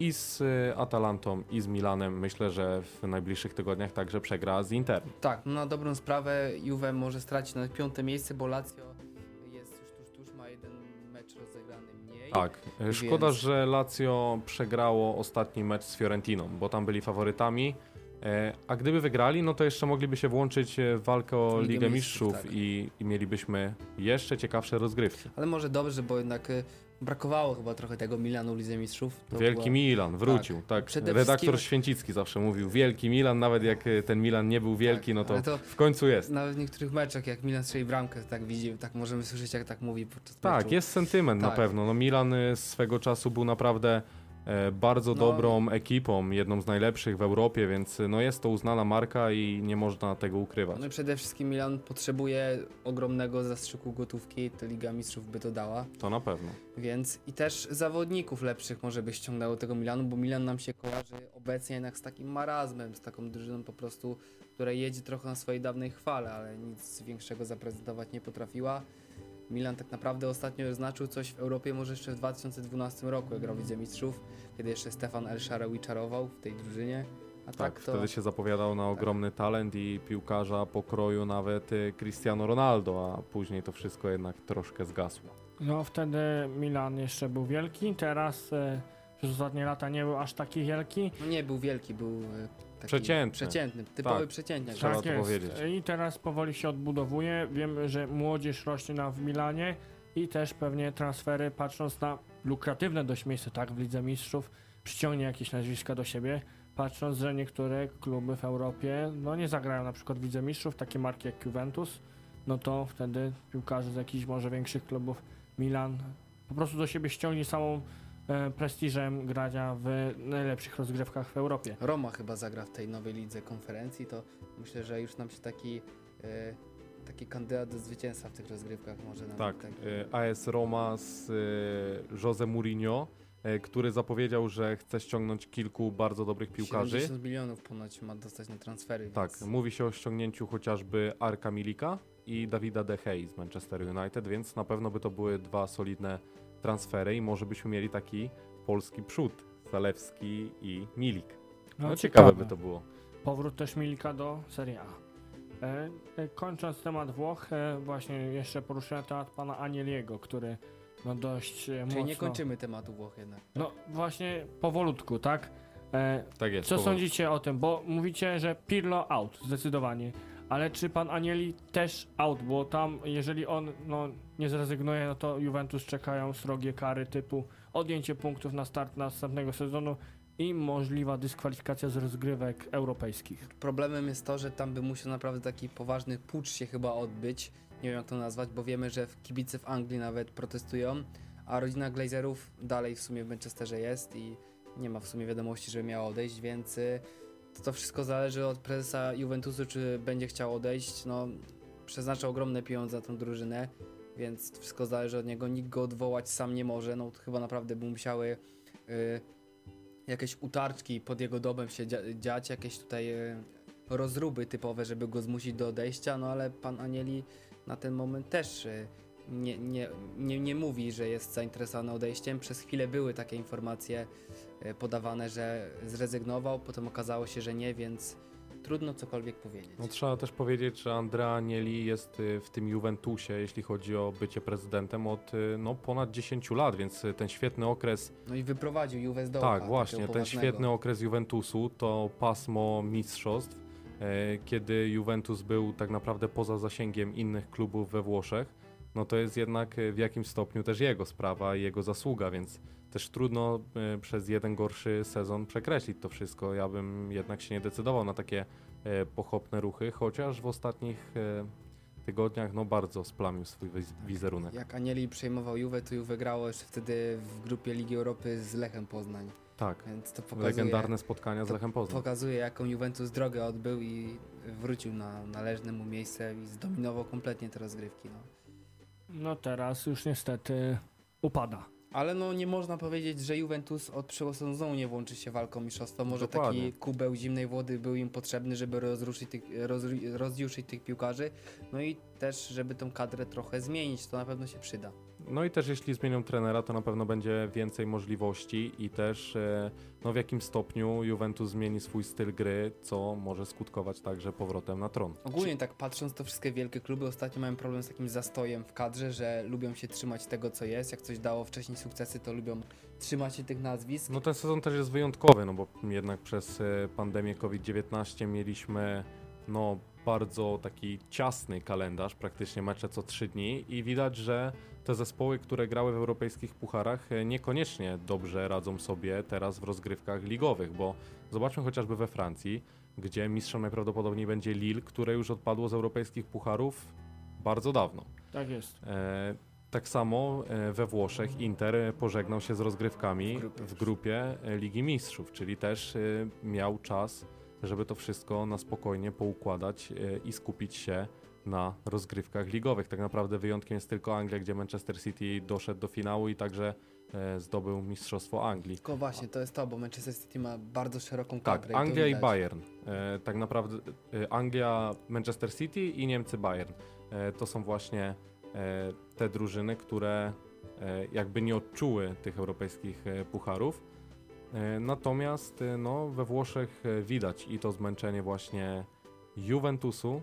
i z y, Atalantą, i z Milanem. Myślę, że w najbliższych tygodniach także przegra z Interem. Tak, no na dobrą sprawę Juve może stracić na piąte miejsce, bo Lazio jest już tuż, tuż, ma jeden mecz rozegrany mniej. Tak. Szkoda, Więc- że Lazio przegrało ostatni mecz z Fiorentiną, bo tam byli faworytami. E, A gdyby wygrali, no to jeszcze mogliby się włączyć e, w walkę o Ligę Ligę Mistrzów, Mistrzów tak. i, i mielibyśmy jeszcze ciekawsze rozgrywki. Ale może dobrze, bo jednak y, brakowało chyba trochę tego Milanu w Lidze Mistrzów. To Wielki była- Milan wrócił, tak. Przede Redaktor wszystkim- Święcicki zawsze mówił, Wielki Milan, nawet jak e, ten Milan nie był wielki, Tak, no to, to- w końcu jest. Nawet w niektórych meczach, jak Milan strzeli bramkę, tak widzi, tak możemy słyszeć, jak tak mówi podczas Tak, meczu. jest sentyment na Tak. pewno. No Milan y, swego czasu był naprawdę e, bardzo No. dobrą ekipą, jedną z najlepszych w Europie, więc y, no jest to uznana marka i nie można tego ukrywać. No przede wszystkim Milan potrzebuje ogromnego zastrzyku gotówki, to Liga Mistrzów by to dała, To na pewno. więc i też zawodników lepszych może by ściągnęło tego Milanu, bo Milan nam się kojarzy obecnie jednak z takim marazmem, z taką drużyną po prostu, która jedzie trochę na swojej dawnej chwale, ale nic większego zaprezentować nie potrafiła. Milan tak naprawdę ostatnio znaczył coś w Europie może jeszcze w 2012 roku, jak grał w Lidze Mistrzów, kiedy jeszcze Stefan El Shaarawy czarował w tej drużynie. A Tak, tak, to... wtedy się zapowiadał na ogromny talent i piłkarza pokroju nawet y, Cristiano Ronaldo, a później to wszystko jednak troszkę zgasło. No wtedy Milan jeszcze był wielki, teraz e, przez ostatnie lata nie był aż taki wielki. No nie był wielki, był e, taki Przeciętny. przeciętny typowy Tak. przeciętniak. Trzeba tak to jest. powiedzieć. I teraz powoli się odbudowuje. Wiemy, że młodzież rośnie nam w Milanie i też pewnie transfery, patrząc na lukratywne dość miejsce, tak, w Lidze Mistrzów, przyciągnie jakieś nazwiska do siebie. Patrząc, że niektóre kluby w Europie no nie zagrają na przykład w Lidze Mistrzów, takie marki jak Juventus, no to wtedy piłkarze z jakichś może większych klubów, Milan, po prostu do siebie ściągnie samą prestiżem grania w najlepszych rozgrywkach w Europie. Roma chyba zagra w tej nowej lidze konferencji, to myślę, że już nam się taki, e, taki kandydat do zwycięstwa w tych rozgrywkach może nam Tak, tak e, AS Roma z e, Jose Mourinho, e, który zapowiedział, że chce ściągnąć kilku bardzo dobrych piłkarzy. 70 milionów ponoć ma dostać na transfery. Tak, więc... mówi się o ściągnięciu chociażby Arka Milika i Dawida De Gea z Manchester United, więc na pewno by to były dwa solidne transfery i może byśmy mieli taki polski przód, Zalewski i Milik. No, ciekawe by to było. Powrót też Milika do Serie A. E, e, kończąc temat Włoch, e, właśnie jeszcze poruszyłem temat pana Anieliego, który no dość e, Czyli mocno... nie kończymy tematu Włoch jednak. No właśnie powolutku, tak? E, Tak jest. co powoli. sądzicie o tym? Bo mówicie, że Pirlo out, zdecydowanie. Ale czy pan Anieli też out? Bo tam, jeżeli on no, nie zrezygnuje, no to Juventus czekają srogie kary typu odjęcie punktów na start następnego sezonu i możliwa dyskwalifikacja z rozgrywek europejskich. Problemem jest to, że tam by musiał naprawdę taki poważny pucz się chyba odbyć. Nie wiem jak to nazwać, bo wiemy, że w kibice w Anglii nawet protestują, a rodzina Glazerów dalej w sumie w Manchesterze jest i nie ma w sumie wiadomości, że miała odejść, więc y, to, to wszystko zależy od prezesa Juventusu, czy będzie chciał odejść. No, przeznacza ogromne pieniądze na tą drużynę, więc wszystko zależy od niego. Nikt go odwołać sam nie może. No, chyba naprawdę by musiały y, jakieś utarczki pod jego domem się dzia- dziać, jakieś tutaj y, rozruby typowe, żeby go zmusić do odejścia, no ale pan Anieli na ten moment też y, nie, nie, nie, nie mówi, że jest zainteresowany odejściem. Przez chwilę były takie informacje y, podawane, że zrezygnował, potem okazało się, że nie, więc trudno cokolwiek powiedzieć. No, trzeba też powiedzieć, że Andrea Agnelli jest y, w tym Juventusie, jeśli chodzi o bycie prezydentem od y, no, ponad 10 lat, więc y, ten świetny okres No i wyprowadził Juve z dołka. Tak, właśnie. Ten świetny okres Juventusu to pasmo mistrzostw, e, kiedy Juventus był tak naprawdę poza zasięgiem innych klubów we Włoszech. No to jest jednak e, w jakimś stopniu też jego sprawa i jego zasługa, więc też trudno e, przez jeden gorszy sezon przekreślić to wszystko. Ja bym jednak się nie decydował na takie e, pochopne ruchy, chociaż w ostatnich tygodniach no bardzo splamił swój wiz- wizerunek. Jak Anieli przejmował Juve, to Juve grało jeszcze wtedy w grupie Ligi Europy z Lechem Poznań, Tak, więc to pokazuje... legendarne spotkania z Lechem Poznań. pokazuje, jaką Juventus drogę odbył i wrócił na należne mu miejsce i zdominował kompletnie te rozgrywki. No. No teraz już niestety upada. Ale no nie można powiedzieć, że Juventus od nie włączy się walką mistrzostwa. Może Dokładnie. taki kubeł zimnej wody był im potrzebny, żeby rozruszyć tych, rozru- rozjuszyć tych piłkarzy. No i też, żeby tą kadrę trochę zmienić, to na pewno się przyda. No i też jeśli zmienią trenera, to na pewno będzie więcej możliwości i też e, no w jakim stopniu Juventus zmieni swój styl gry, co może skutkować także powrotem na tron. Ogólnie tak patrząc, to wszystkie wielkie kluby ostatnio mają problem z takim zastojem w kadrze, że lubią się trzymać tego, co jest. Jak coś dało wcześniej sukcesy, to lubią trzymać się tych nazwisk. No ten sezon też jest wyjątkowy, no bo jednak przez e, pandemię COVID-19 mieliśmy no bardzo taki ciasny kalendarz, praktycznie mecze co trzy dni i widać, że te zespoły, które grały w europejskich pucharach e, niekoniecznie dobrze radzą sobie teraz w rozgrywkach ligowych, bo zobaczmy chociażby we Francji, gdzie mistrzem najprawdopodobniej będzie Lille, które już odpadło z europejskich pucharów bardzo dawno. Tak jest. E, tak samo e, we Włoszech Inter pożegnał się z rozgrywkami W grupie. w grupie Ligi Mistrzów, czyli też e, miał czas, żeby to wszystko na spokojnie poukładać e, i skupić się na rozgrywkach ligowych. Tak naprawdę wyjątkiem jest tylko Anglia, gdzie Manchester City doszedł do finału i także e, zdobył Mistrzostwo Anglii. Tylko właśnie, to jest to, bo Manchester City ma bardzo szeroką Tak, kadrę. to Anglia i widać. Bayern. E, tak naprawdę Anglia, Manchester City i Niemcy Bayern. To są właśnie te drużyny, które jakby nie odczuły tych europejskich pucharów. E, natomiast e, no, we Włoszech e, widać i to zmęczenie właśnie Juventusu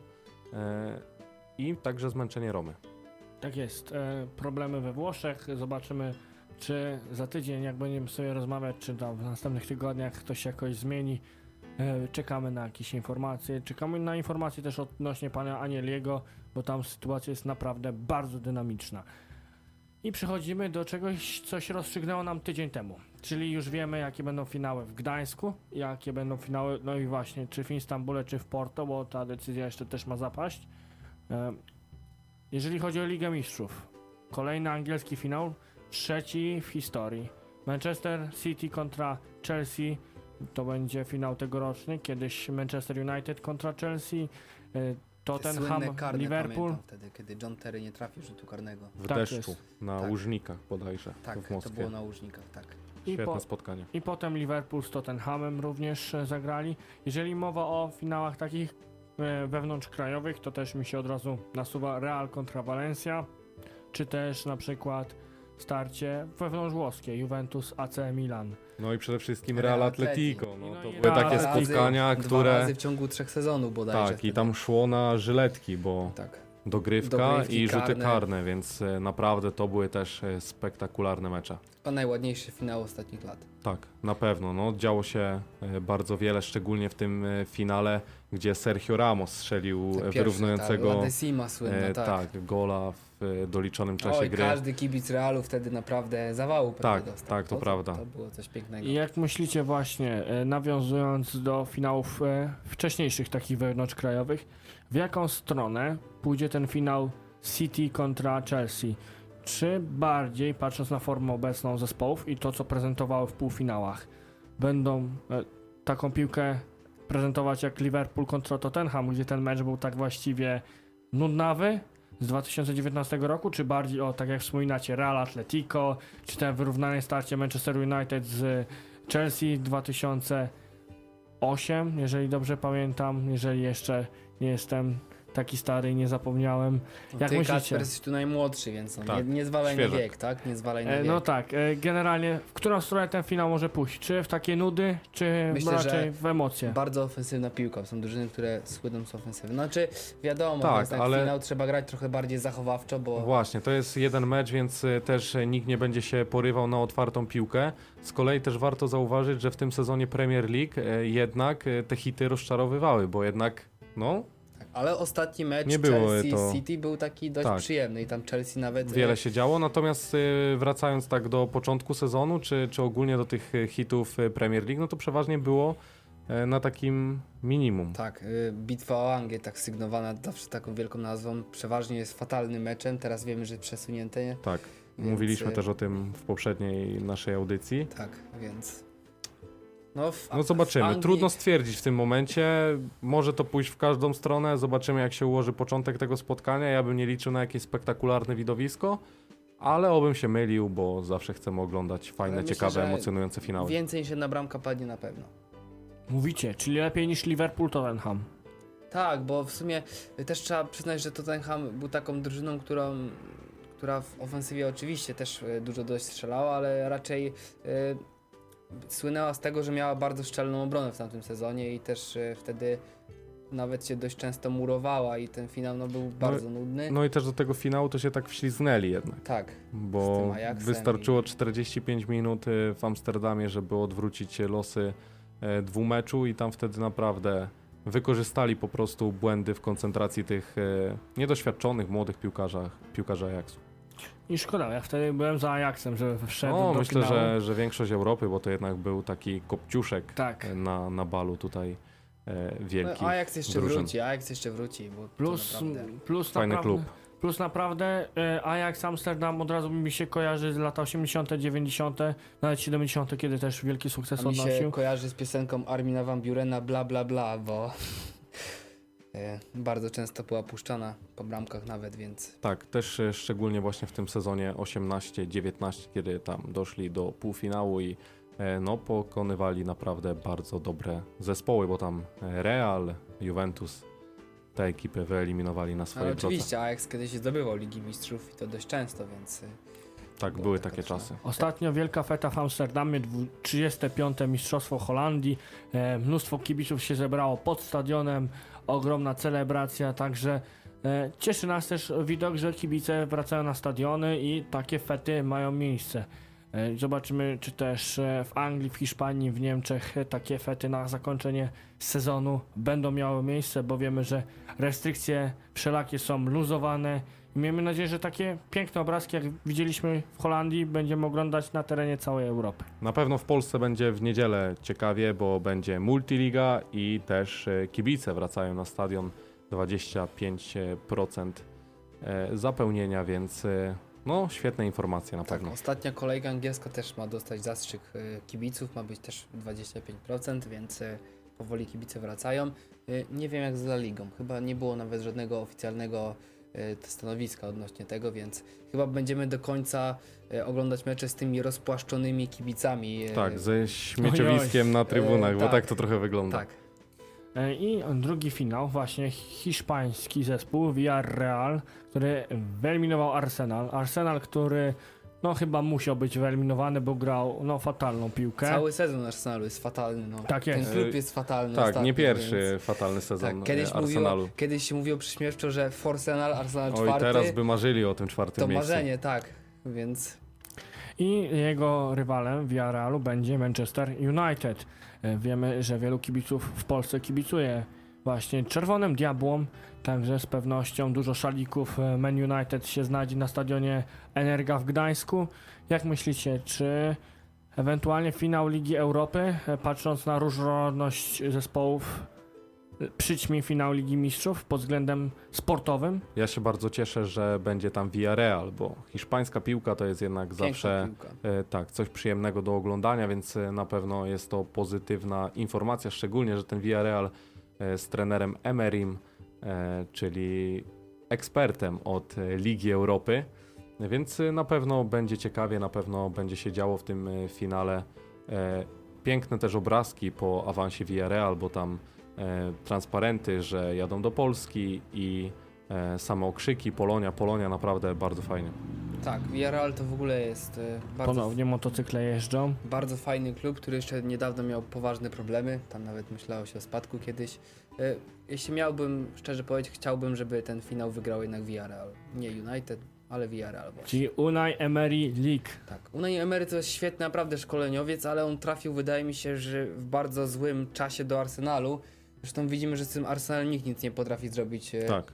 i także zmęczenie Romy. Tak jest. Problemy we Włoszech. Zobaczymy, czy za tydzień, jak będziemy sobie rozmawiać, czy tam w następnych tygodniach to się jakoś zmieni. Czekamy na jakieś informacje. Czekamy na informacje też odnośnie pana Anieliego, bo tam sytuacja jest naprawdę bardzo dynamiczna. I przechodzimy do czegoś, co się rozstrzygnęło nam tydzień temu. Czyli już wiemy, jakie będą finały w Gdańsku, jakie będą finały, no i właśnie, czy w Istambule, czy w Porto, bo ta decyzja jeszcze też ma zapaść. Jeżeli chodzi o Ligę Mistrzów, kolejny angielski finał, trzeci w historii. Manchester City kontra Chelsea, to będzie finał tegoroczny, kiedyś Manchester United kontra Chelsea, e, Tottenham, karne, Liverpool. wtedy, kiedy John Terry nie trafił rzutu karnego. W Tak deszczu, jest. na Tak. łużnikach bodajże, Tak, w to było na łużnikach, tak. I, Świetne po, spotkanie. I potem Liverpool z Tottenhamem również e, zagrali. Jeżeli mowa o finałach takich e, wewnątrzkrajowych, to też mi się od razu nasuwa Real kontra Valencia, czy też na przykład starcie wewnątrzwłoskie Juventus AC Milan. No i przede wszystkim Real Real Atleti. Atletico, no No to były Real takie spotkania, Dwa które... razy w ciągu trzech sezonów bodajże. Tak, i tam szło na żyletki, bo Tak. Dogrywka Dogrywki i rzuty karne. karne, więc e, naprawdę to były też e, spektakularne mecze. Chyba najładniejszy finał ostatnich lat. Tak, na pewno. No, działo się e, bardzo wiele, szczególnie w tym finale, gdzie Sergio Ramos strzelił Tak, pierwszy, wyrównującego Ta, Decima słynna, tak. tak, gola w doliczonym czasie Oj, gry. każdy kibic Realu wtedy naprawdę zawału Tak, dostał. tak, to prawda. To było coś pięknego. I jak myślicie właśnie, nawiązując do finałów wcześniejszych takich wewnątrzkrajowych, w jaką stronę pójdzie ten finał City kontra Chelsea? Czy bardziej, patrząc na formę obecną zespołów i to, co prezentowały w półfinałach, będą e, taką piłkę prezentować jak Liverpool kontra Tottenham, gdzie ten mecz był tak właściwie nudnawy z 2019 roku, czy bardziej o, tak jak wspominacie, Real Atletico, czy te wyrównane starcie Manchester United z Chelsea 2008, jeżeli dobrze pamiętam, jeżeli jeszcze nie jestem taki stary nie zapomniałem. No, jak Ty, myślicie? Kacper, jesteś tu najmłodszy, więc no, Tak, nie, nie zwalaj świeżak. na wiek, tak? Nie zwalaj na E, wiek. no tak, e, generalnie w którą stronę ten finał może pójść? Czy w takie nudy, czy Myślę, raczej w emocje? Bardzo ofensywna piłka. Są drużyny, które słyną z ofensywy. Znaczy, wiadomo, Tak, jednak ale- finał trzeba grać trochę bardziej zachowawczo, bo Właśnie, to jest jeden mecz, więc e, też nikt nie będzie się porywał na otwartą piłkę. Z kolei też warto zauważyć, że w tym sezonie Premier League jednak te hity rozczarowywały, bo jednak, no, ale ostatni mecz Nie Chelsea to- City był taki dość Tak. przyjemny i tam Chelsea nawet e, wiele się działo. Natomiast e, wracając tak do początku sezonu, czy, czy ogólnie do tych e, hitów Premier League, no to przeważnie było na takim minimum. Tak, bitwa o Angię, tak sygnowana zawsze taką wielką nazwą, przeważnie jest fatalnym meczem, teraz wiemy, że przesunięte? Tak. Więc, Mówiliśmy też o tym w poprzedniej naszej audycji. Tak, więc... No, w, No zobaczymy. Anglii- Trudno stwierdzić w tym momencie. Może to pójść w każdą stronę. Zobaczymy, jak się ułoży początek tego spotkania. Ja bym nie liczył na jakieś spektakularne widowisko, ale obym się mylił, bo zawsze chcemy oglądać fajne, myślę, ciekawe, emocjonujące finały. Więcej niż jedna bramka padnie na pewno. Mówicie, czyli lepiej niż Liverpool Tottenham. Tak, bo w sumie też trzeba przyznać, że Tottenham był taką drużyną, którą, która w ofensywie oczywiście też e, dużo dość strzelała, ale raczej e, słynęła z tego, że miała bardzo szczelną obronę w tamtym sezonie i też e, wtedy nawet się dość często murowała i ten finał no, był bardzo nudny. No i też do tego finału to się tak wślizgnęli jednak, Tak, bo wystarczyło 45 minut y, w Amsterdamie, żeby odwrócić losy e, dwumeczu i tam wtedy naprawdę wykorzystali po prostu błędy w koncentracji tych e, niedoświadczonych, młodych piłkarzach, piłkarzy Ajaxu. I szkoda, ja wtedy byłem za Ajaxem, że wszedł No, do myślę, finału. że, że większość Europy, bo to jednak był taki kopciuszek Tak. e, na, na balu tutaj e, wielkich. no, Ajax jeszcze drużyn. wróci, Ajax jeszcze wróci, bo Plus, naprawdę... plus Fajny naprawdę, klub. Plus naprawdę e, Ajax Amsterdam od razu mi się kojarzy z lata 80., 90., nawet 70., kiedy też wielki sukces A mi się odnosił. kojarzy z piosenką Armina Van Burena bla bla bla, bo bardzo często była puszczana po bramkach nawet, więc Tak, też e, szczególnie właśnie w tym sezonie 18-19, kiedy tam doszli do półfinału i e, no, pokonywali naprawdę bardzo dobre zespoły, bo tam e, Real, Juventus te ekipy wyeliminowali na swojej drodze. oczywiście Ajax kiedyś zdobywał Ligi Mistrzów i to dość często, więc e, Tak, były takie czasy. Ostatnio wielka feta w Amsterdamie, dwu- 35. Mistrzostwo Holandii. E, mnóstwo kibiców się zebrało pod stadionem, ogromna celebracja, także e, cieszy nas też widok, że kibice wracają na stadiony i takie fety mają miejsce. E, Zobaczymy, czy też e, w Anglii, w Hiszpanii, w Niemczech takie fety na zakończenie sezonu będą miały miejsce, bo wiemy, że restrykcje wszelakie są luzowane. Miejmy nadzieję, że takie piękne obrazki, jak widzieliśmy w Holandii, będziemy oglądać na terenie całej Europy. Na pewno w Polsce będzie w niedzielę ciekawie, bo będzie multiliga i też e, kibice wracają na stadion 25% e, zapełnienia, więc e, no świetne informacje na Tak, pewno. ostatnia kolejka angielska też ma dostać zastrzyk kibiców, ma być też 25%, więc powoli kibice wracają. Nie wiem jak z La Ligą, chyba nie było nawet żadnego oficjalnego e, stanowiska odnośnie tego, więc chyba będziemy do końca e, oglądać mecze z tymi rozpłaszczonymi kibicami. e, Tak, ze śmieciowiskiem na trybunach, bo tak. tak to trochę wygląda. tak. I drugi finał, właśnie hiszpański zespół Villarreal, który wyeliminował Arsenal. Arsenal, który no chyba musiał być wyeliminowany, bo grał no fatalną piłkę. Cały sezon Arsenalu jest fatalny. No. Tak jest. Ten klub jest fatalny. Tak, ostatnio, nie pierwszy Więc... fatalny sezon Tak, kiedyś, Arsenalu. mówiło, kiedyś się mówiło przyśmiewczo, że Forsenal, Arsenal Oj, czwarty, teraz by marzyli o tym czwartym to miejscu. marzenie, tak. Więc I jego rywalem w Villarrealu będzie Manchester United. E, Wiemy, że wielu kibiców w Polsce kibicuje właśnie Czerwonym Diabłom, także z pewnością dużo szalików e, Man United się znajdzie na stadionie Energa w Gdańsku. Jak myślicie, czy ewentualnie finał Ligi Europy, e, patrząc na różnorodność zespołów, e, przyćmi finał Ligi Mistrzów pod względem sportowym? Ja się bardzo cieszę, że będzie tam Villarreal, bo hiszpańska piłka to jest jednak piękna zawsze e, tak, coś przyjemnego do oglądania, więc na pewno jest to pozytywna informacja, szczególnie, że ten Villarreal z trenerem Emerim, czyli ekspertem od e, Ligi Europy, więc e, na pewno będzie ciekawie, na pewno będzie się działo w tym e, finale. E, Piękne też obrazki po awansie Villarreal, bo tam e, transparenty, że jadą do Polski i e, same okrzyki Polonia, Polonia naprawdę bardzo fajnie. Tak, Villarreal to w ogóle jest e, bardzo, Ponownie motocykle jeżdżą. bardzo fajny klub, który jeszcze niedawno miał poważne problemy. Tam nawet myślało się o spadku kiedyś. E, Jeśli miałbym, szczerze powiedzieć, chciałbym, żeby ten finał wygrał jednak Villarreal. Nie United, ale Villarreal właśnie. Czyli Unai Emery League. Tak. Unai Emery to jest świetny naprawdę szkoleniowiec, ale on trafił, wydaje mi się, że w bardzo złym czasie do Arsenalu. Zresztą widzimy, że z tym Arsenal nikt nic nie potrafi zrobić. E, Tak.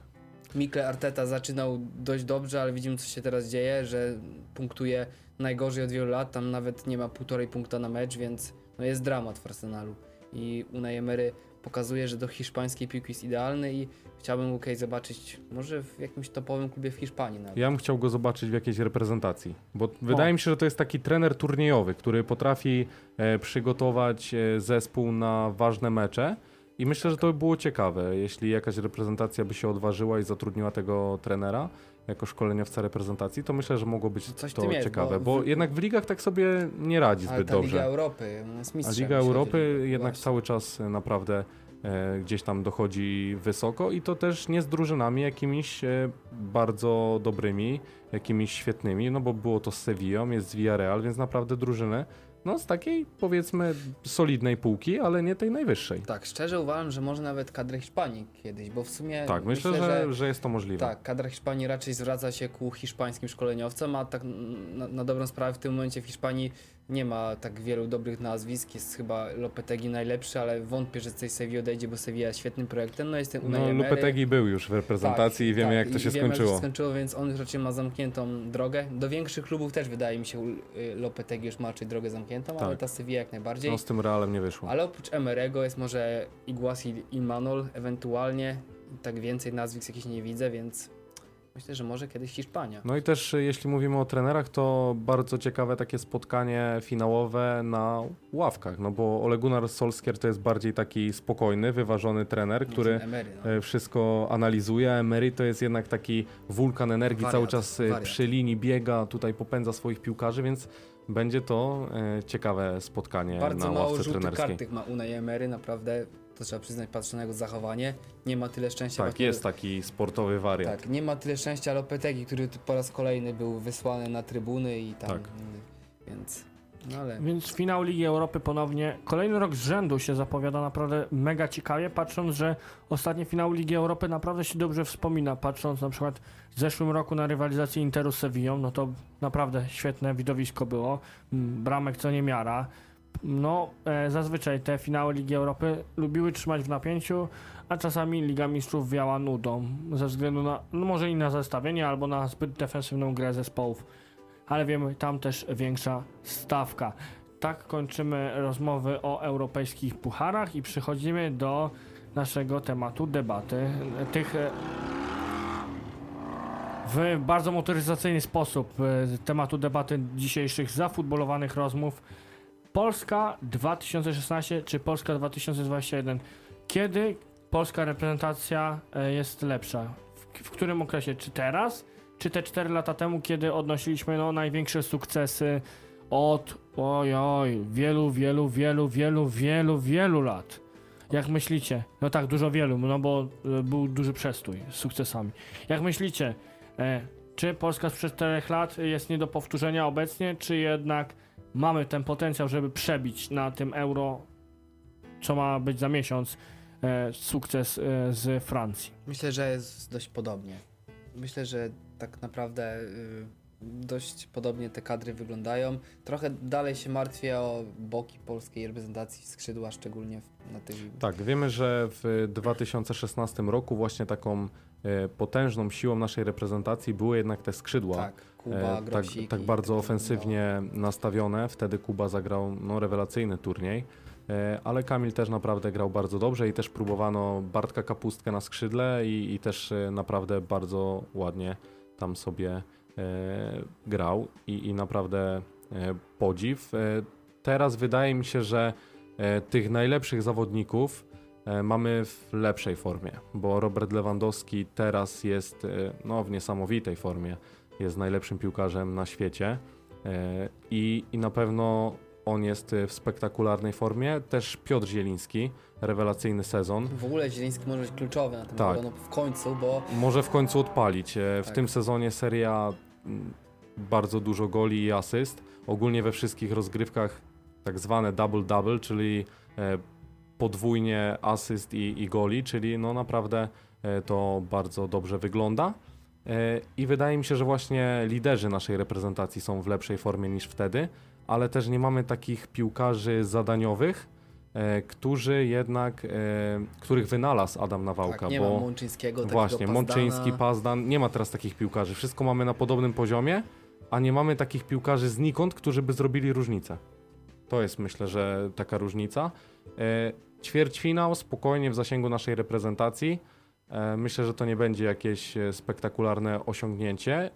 Mikel Arteta zaczynał dość dobrze, ale widzimy co się teraz dzieje, że punktuje najgorzej od wielu lat, tam nawet nie ma półtorej punkta na mecz, więc no jest dramat w Arsenalu. I Unai Emery pokazuje, że do hiszpańskiej piłki jest idealny i chciałbym kiedyś zobaczyć może w jakimś topowym klubie w Hiszpanii nawet. Ja bym chciał go zobaczyć w jakiejś reprezentacji, bo wydaje mi się, że to jest taki trener turniejowy, który potrafi e, przygotować e, zespół na ważne mecze i myślę, że to by było ciekawe, jeśli jakaś reprezentacja by się odważyła i zatrudniła tego trenera jako szkoleniowca reprezentacji, to myślę, że mogło być Coś to jest, ciekawe, bo bo, w- jednak w ligach tak sobie nie radzi zbyt ta Liga dobrze. Europy, on jest A. Liga Europy jednak Właśnie. cały czas e, naprawdę e, gdzieś tam dochodzi wysoko i to też nie z drużynami jakimiś e, bardzo dobrymi, jakimiś świetnymi, no bo było to z Sevillą, jest z Villarreal, więc naprawdę drużyny no z takiej powiedzmy solidnej półki, ale nie tej najwyższej. Tak, szczerze uważam, że może nawet kadrę Hiszpanii kiedyś, bo w sumie Tak, myślę, że, że jest to możliwe. Tak, kadra Hiszpanii raczej zwraca się ku hiszpańskim szkoleniowcom, a tak na, na dobrą sprawę w tym momencie w Hiszpanii nie ma tak wielu dobrych nazwisk. Jest chyba Lopetegi najlepszy, ale wątpię, że z tej Sevilla odejdzie, bo Sevilla jest świetnym projektem. No jest ten Unai No Emery. Lupetegi był już w reprezentacji i wiemy jak to Tak, i się wiemy, Jak skończyło. się skończyło, więc on raczej ma zamkniętą drogę. Do większych klubów też wydaje mi się y, Lopetegi już ma raczej drogę zamkniętą, ale Tak. ta Sevilla jak najbardziej. No z tym Realem nie wyszło. Ale oprócz Emerego jest może Iguasi Imanol ewentualnie. Tak więcej nazwisk jakichś nie widzę, więc myślę, że może kiedyś Hiszpania. No i też e, jeśli mówimy o trenerach, to bardzo ciekawe takie spotkanie finałowe na ławkach, no bo Ole Gunnar Solskjaer to jest bardziej taki spokojny, wyważony trener, który Emery, no. e, wszystko analizuje, Emery to jest jednak taki wulkan energii, Wariat, cały czas e, wariat. przy linii biega, tutaj popędza swoich piłkarzy, więc będzie to ciekawe spotkanie Bardzo na mało ławce żółtych trenerskiej. kartych ma Unai Emery, naprawdę to trzeba przyznać, patrzę na jego zachowanie. Nie ma tyle szczęścia. Tak, jest taki sportowy wariat. Tak, nie ma tyle szczęścia Lopetegi, który po raz kolejny był wysłany na trybuny i tam. Tak. Więc No ale Więc finał Ligi Europy ponownie. Kolejny rok z rzędu się zapowiada naprawdę mega ciekawie, patrząc, że ostatni finał Ligi Europy naprawdę się dobrze wspomina. Patrząc na przykład w zeszłym roku na rywalizację Interu z Sevillą, no to naprawdę świetne widowisko było. Mm, Bramek co niemiara. No, e, zazwyczaj te finały Ligi Europy lubiły trzymać w napięciu, a czasami Liga Mistrzów wiała nudą, ze względu na, no może i na zestawienie, albo na zbyt defensywną grę zespołów. Ale wiemy, tam też większa stawka. Tak kończymy rozmowy o europejskich pucharach i przechodzimy do naszego tematu debaty. Tych e, w bardzo motoryzacyjny sposób e, tematu debaty dzisiejszych zafutbolowanych rozmów. Polska 2016 czy Polska 2021? Kiedy polska reprezentacja e, jest lepsza? W, w którym okresie? Czy teraz? Czy te 4 lata temu, kiedy odnosiliśmy no, największe sukcesy od ojoj, wielu, wielu, wielu, wielu, wielu, wielu lat? Jak myślicie? No tak, dużo wielu, no bo e, był duży przestój z sukcesami. Jak myślicie, e, czy Polska sprzed 4 lat jest nie do powtórzenia obecnie, czy jednak mamy ten potencjał, żeby przebić na tym euro, co ma być za miesiąc, e, sukces e, z Francji? myślę, że jest dość podobnie. Myślę, że tak naprawdę y, dość podobnie te kadry wyglądają. Trochę dalej się martwię o boki polskiej reprezentacji skrzydła, szczególnie w, na tych Tak, wiemy, że w 2016 roku właśnie taką potężną siłą naszej reprezentacji były jednak te skrzydła. Tak, Kuba, E, tak, tak bardzo ofensywnie nastawione. Wtedy Kuba zagrał no, rewelacyjny turniej. E, Ale Kamil też naprawdę grał bardzo dobrze i też próbowano Bartka Kapustkę na skrzydle i, i też e, naprawdę bardzo ładnie tam sobie e, grał i, i naprawdę e, podziw. E, teraz wydaje mi się, że e, tych najlepszych zawodników e, mamy w lepszej formie, bo Robert Lewandowski teraz jest e, no, w niesamowitej formie jest najlepszym piłkarzem na świecie e, i, i na pewno on jest e, w spektakularnej formie. Też Piotr Zieliński, rewelacyjny sezon. W ogóle Zieliński może być kluczowy na tym Tak. no, w końcu, bo Może w końcu odpalić. E, W Tak. tym sezonie seria bardzo dużo goli i asyst. Ogólnie we wszystkich rozgrywkach tak zwane double-double, czyli e, podwójnie asyst i, i goli, czyli no naprawdę e, to bardzo dobrze wygląda. E, I wydaje mi się, że właśnie liderzy naszej reprezentacji są w lepszej formie niż wtedy, ale też nie mamy takich piłkarzy zadaniowych, e, którzy jednak, których wynalazł Adam Nawałka. tak, nie bo... ma Mączyńskiego, Właśnie, Pazdana. Mączyński, Pazdan, nie ma teraz takich piłkarzy. Wszystko mamy na podobnym poziomie, a nie mamy takich piłkarzy znikąd, którzy by zrobili różnicę. To jest myślę, że taka różnica. E, ćwierćfinał spokojnie w zasięgu naszej reprezentacji. E, myślę, że to nie będzie jakieś e, spektakularne osiągnięcie.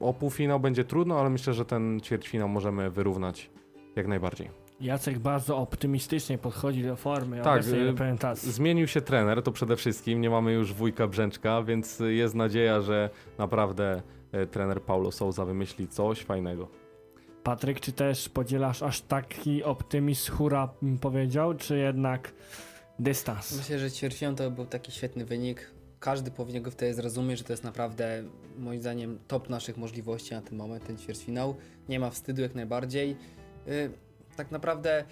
O półfinał będzie trudno, ale myślę, że ten ćwierćfinał możemy wyrównać jak najbardziej. Jacek bardzo optymistycznie podchodzi do formy Tak, reprezentacji. Zmienił się trener, to przede wszystkim. Nie mamy już wujka Brzęczka, więc jest nadzieja, że naprawdę trener Paulo Souza wymyśli coś fajnego. Patryk, czy też podzielasz aż taki optymizm, hura powiedział, czy jednak dystans? Myślę, że ćwierćfinał to był taki świetny wynik. Każdy powinien go wtedy zrozumieć, że to jest naprawdę, moim zdaniem, top naszych możliwości na ten moment, ten ćwierćfinał. Nie ma wstydu jak najbardziej. Yy, tak naprawdę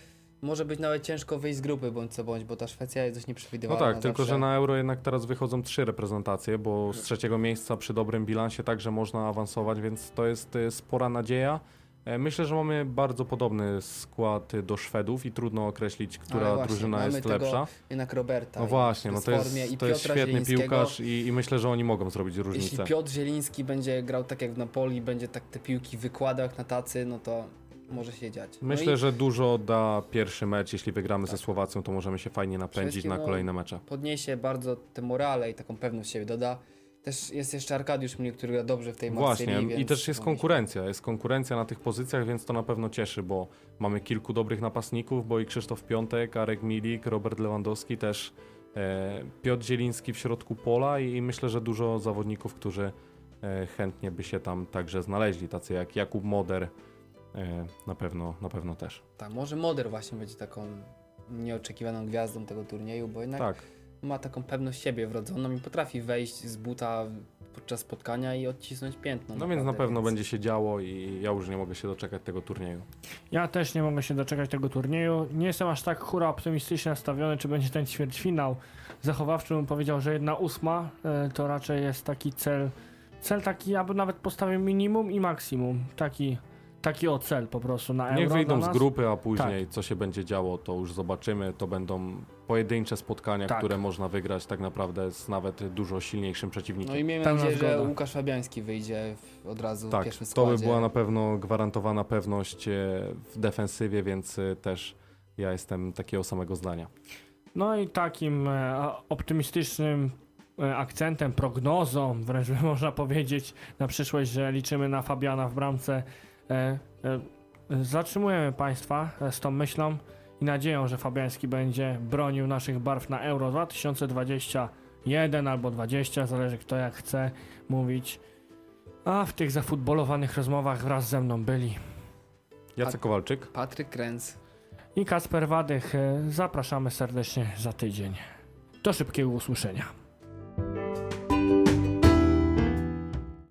może być nawet ciężko wyjść z grupy, bądź co bądź, bo ta Szwecja jest dość No nieprzewidywalna. tak, tylko zawsze. że na Euro jednak teraz wychodzą trzy reprezentacje, bo z trzeciego miejsca przy dobrym bilansie także można awansować, więc to jest e, spora nadzieja. E, Myślę, że mamy bardzo podobny skład do Szwedów i trudno określić, która właśnie, drużyna jest lepsza. Jednak Roberta. No właśnie, no to jest, to jest świetny piłkarz i, i myślę, że oni mogą zrobić różnicę. Jeśli Piotr Zieliński będzie grał tak jak w Napoli, będzie tak te piłki wykładał jak na tacy, no to może się dziać. No Myślę, i że dużo da pierwszy mecz. Jeśli wygramy ze Tak. Słowacją, to możemy się fajnie napędzić wszystkim, na no, kolejne mecze. podniesie bardzo te morale i taką pewność siebie doda. Też jest jeszcze Arkadiusz Mnie, który gra dobrze w tej Właśnie, Marsylii, i więc też jest konkurencja. Jest konkurencja na tych pozycjach, więc to na pewno cieszy, bo mamy kilku dobrych napastników, bo i Krzysztof Piątek, Arek Milik, Robert Lewandowski też, e, Piotr Zieliński w środku pola i, i myślę, że dużo zawodników, którzy e, chętnie by się tam także znaleźli, tacy jak Jakub Moder, e, na pewno, na pewno też. Tak, może Moder właśnie będzie taką nieoczekiwaną gwiazdą tego turnieju, bo jednak Tak, ma taką pewność siebie wrodzoną i potrafi wejść z buta podczas spotkania i odcisnąć piętno. No więc na naprawdę, pewno będzie się działo i ja już nie mogę się doczekać tego turnieju. Ja też nie mogę się doczekać tego turnieju. Nie jestem aż tak hura optymistycznie nastawiony, czy będzie ten ćwierćfinał. Zachowawczy bym powiedział, że jedna ósma e, to raczej jest taki cel. Cel taki, ja bym nawet postawił minimum i maksimum. Taki, taki o cel po prostu na euro. Niech wyjdą z grupy, a później co się będzie działo, to już zobaczymy. To będą pojedyncze spotkania, Tak. które można wygrać tak naprawdę z nawet dużo silniejszym przeciwnikiem. No i miejmy nadzieję, że. Łukasz Fabiański wyjdzie w, od razu w tak, pierwszym to składzie. by była na pewno gwarantowana pewność e, w defensywie, więc e, też ja jestem takiego samego zdania. No i takim e, optymistycznym akcentem, prognozą, wręcz by można powiedzieć na przyszłość, że liczymy na Fabiana w bramce. E, e, zatrzymujemy Państwa e, z tą myślą i nadzieją, że Fabiański będzie bronił naszych barw na Euro 2021 albo 20, zależy kto jak chce mówić. A w tych zafutbolowanych rozmowach wraz ze mną byli Jacek Kowalczyk. Patryk Kręc. i Kasper Wadych. Zapraszamy serdecznie za tydzień. Do szybkiego usłyszenia.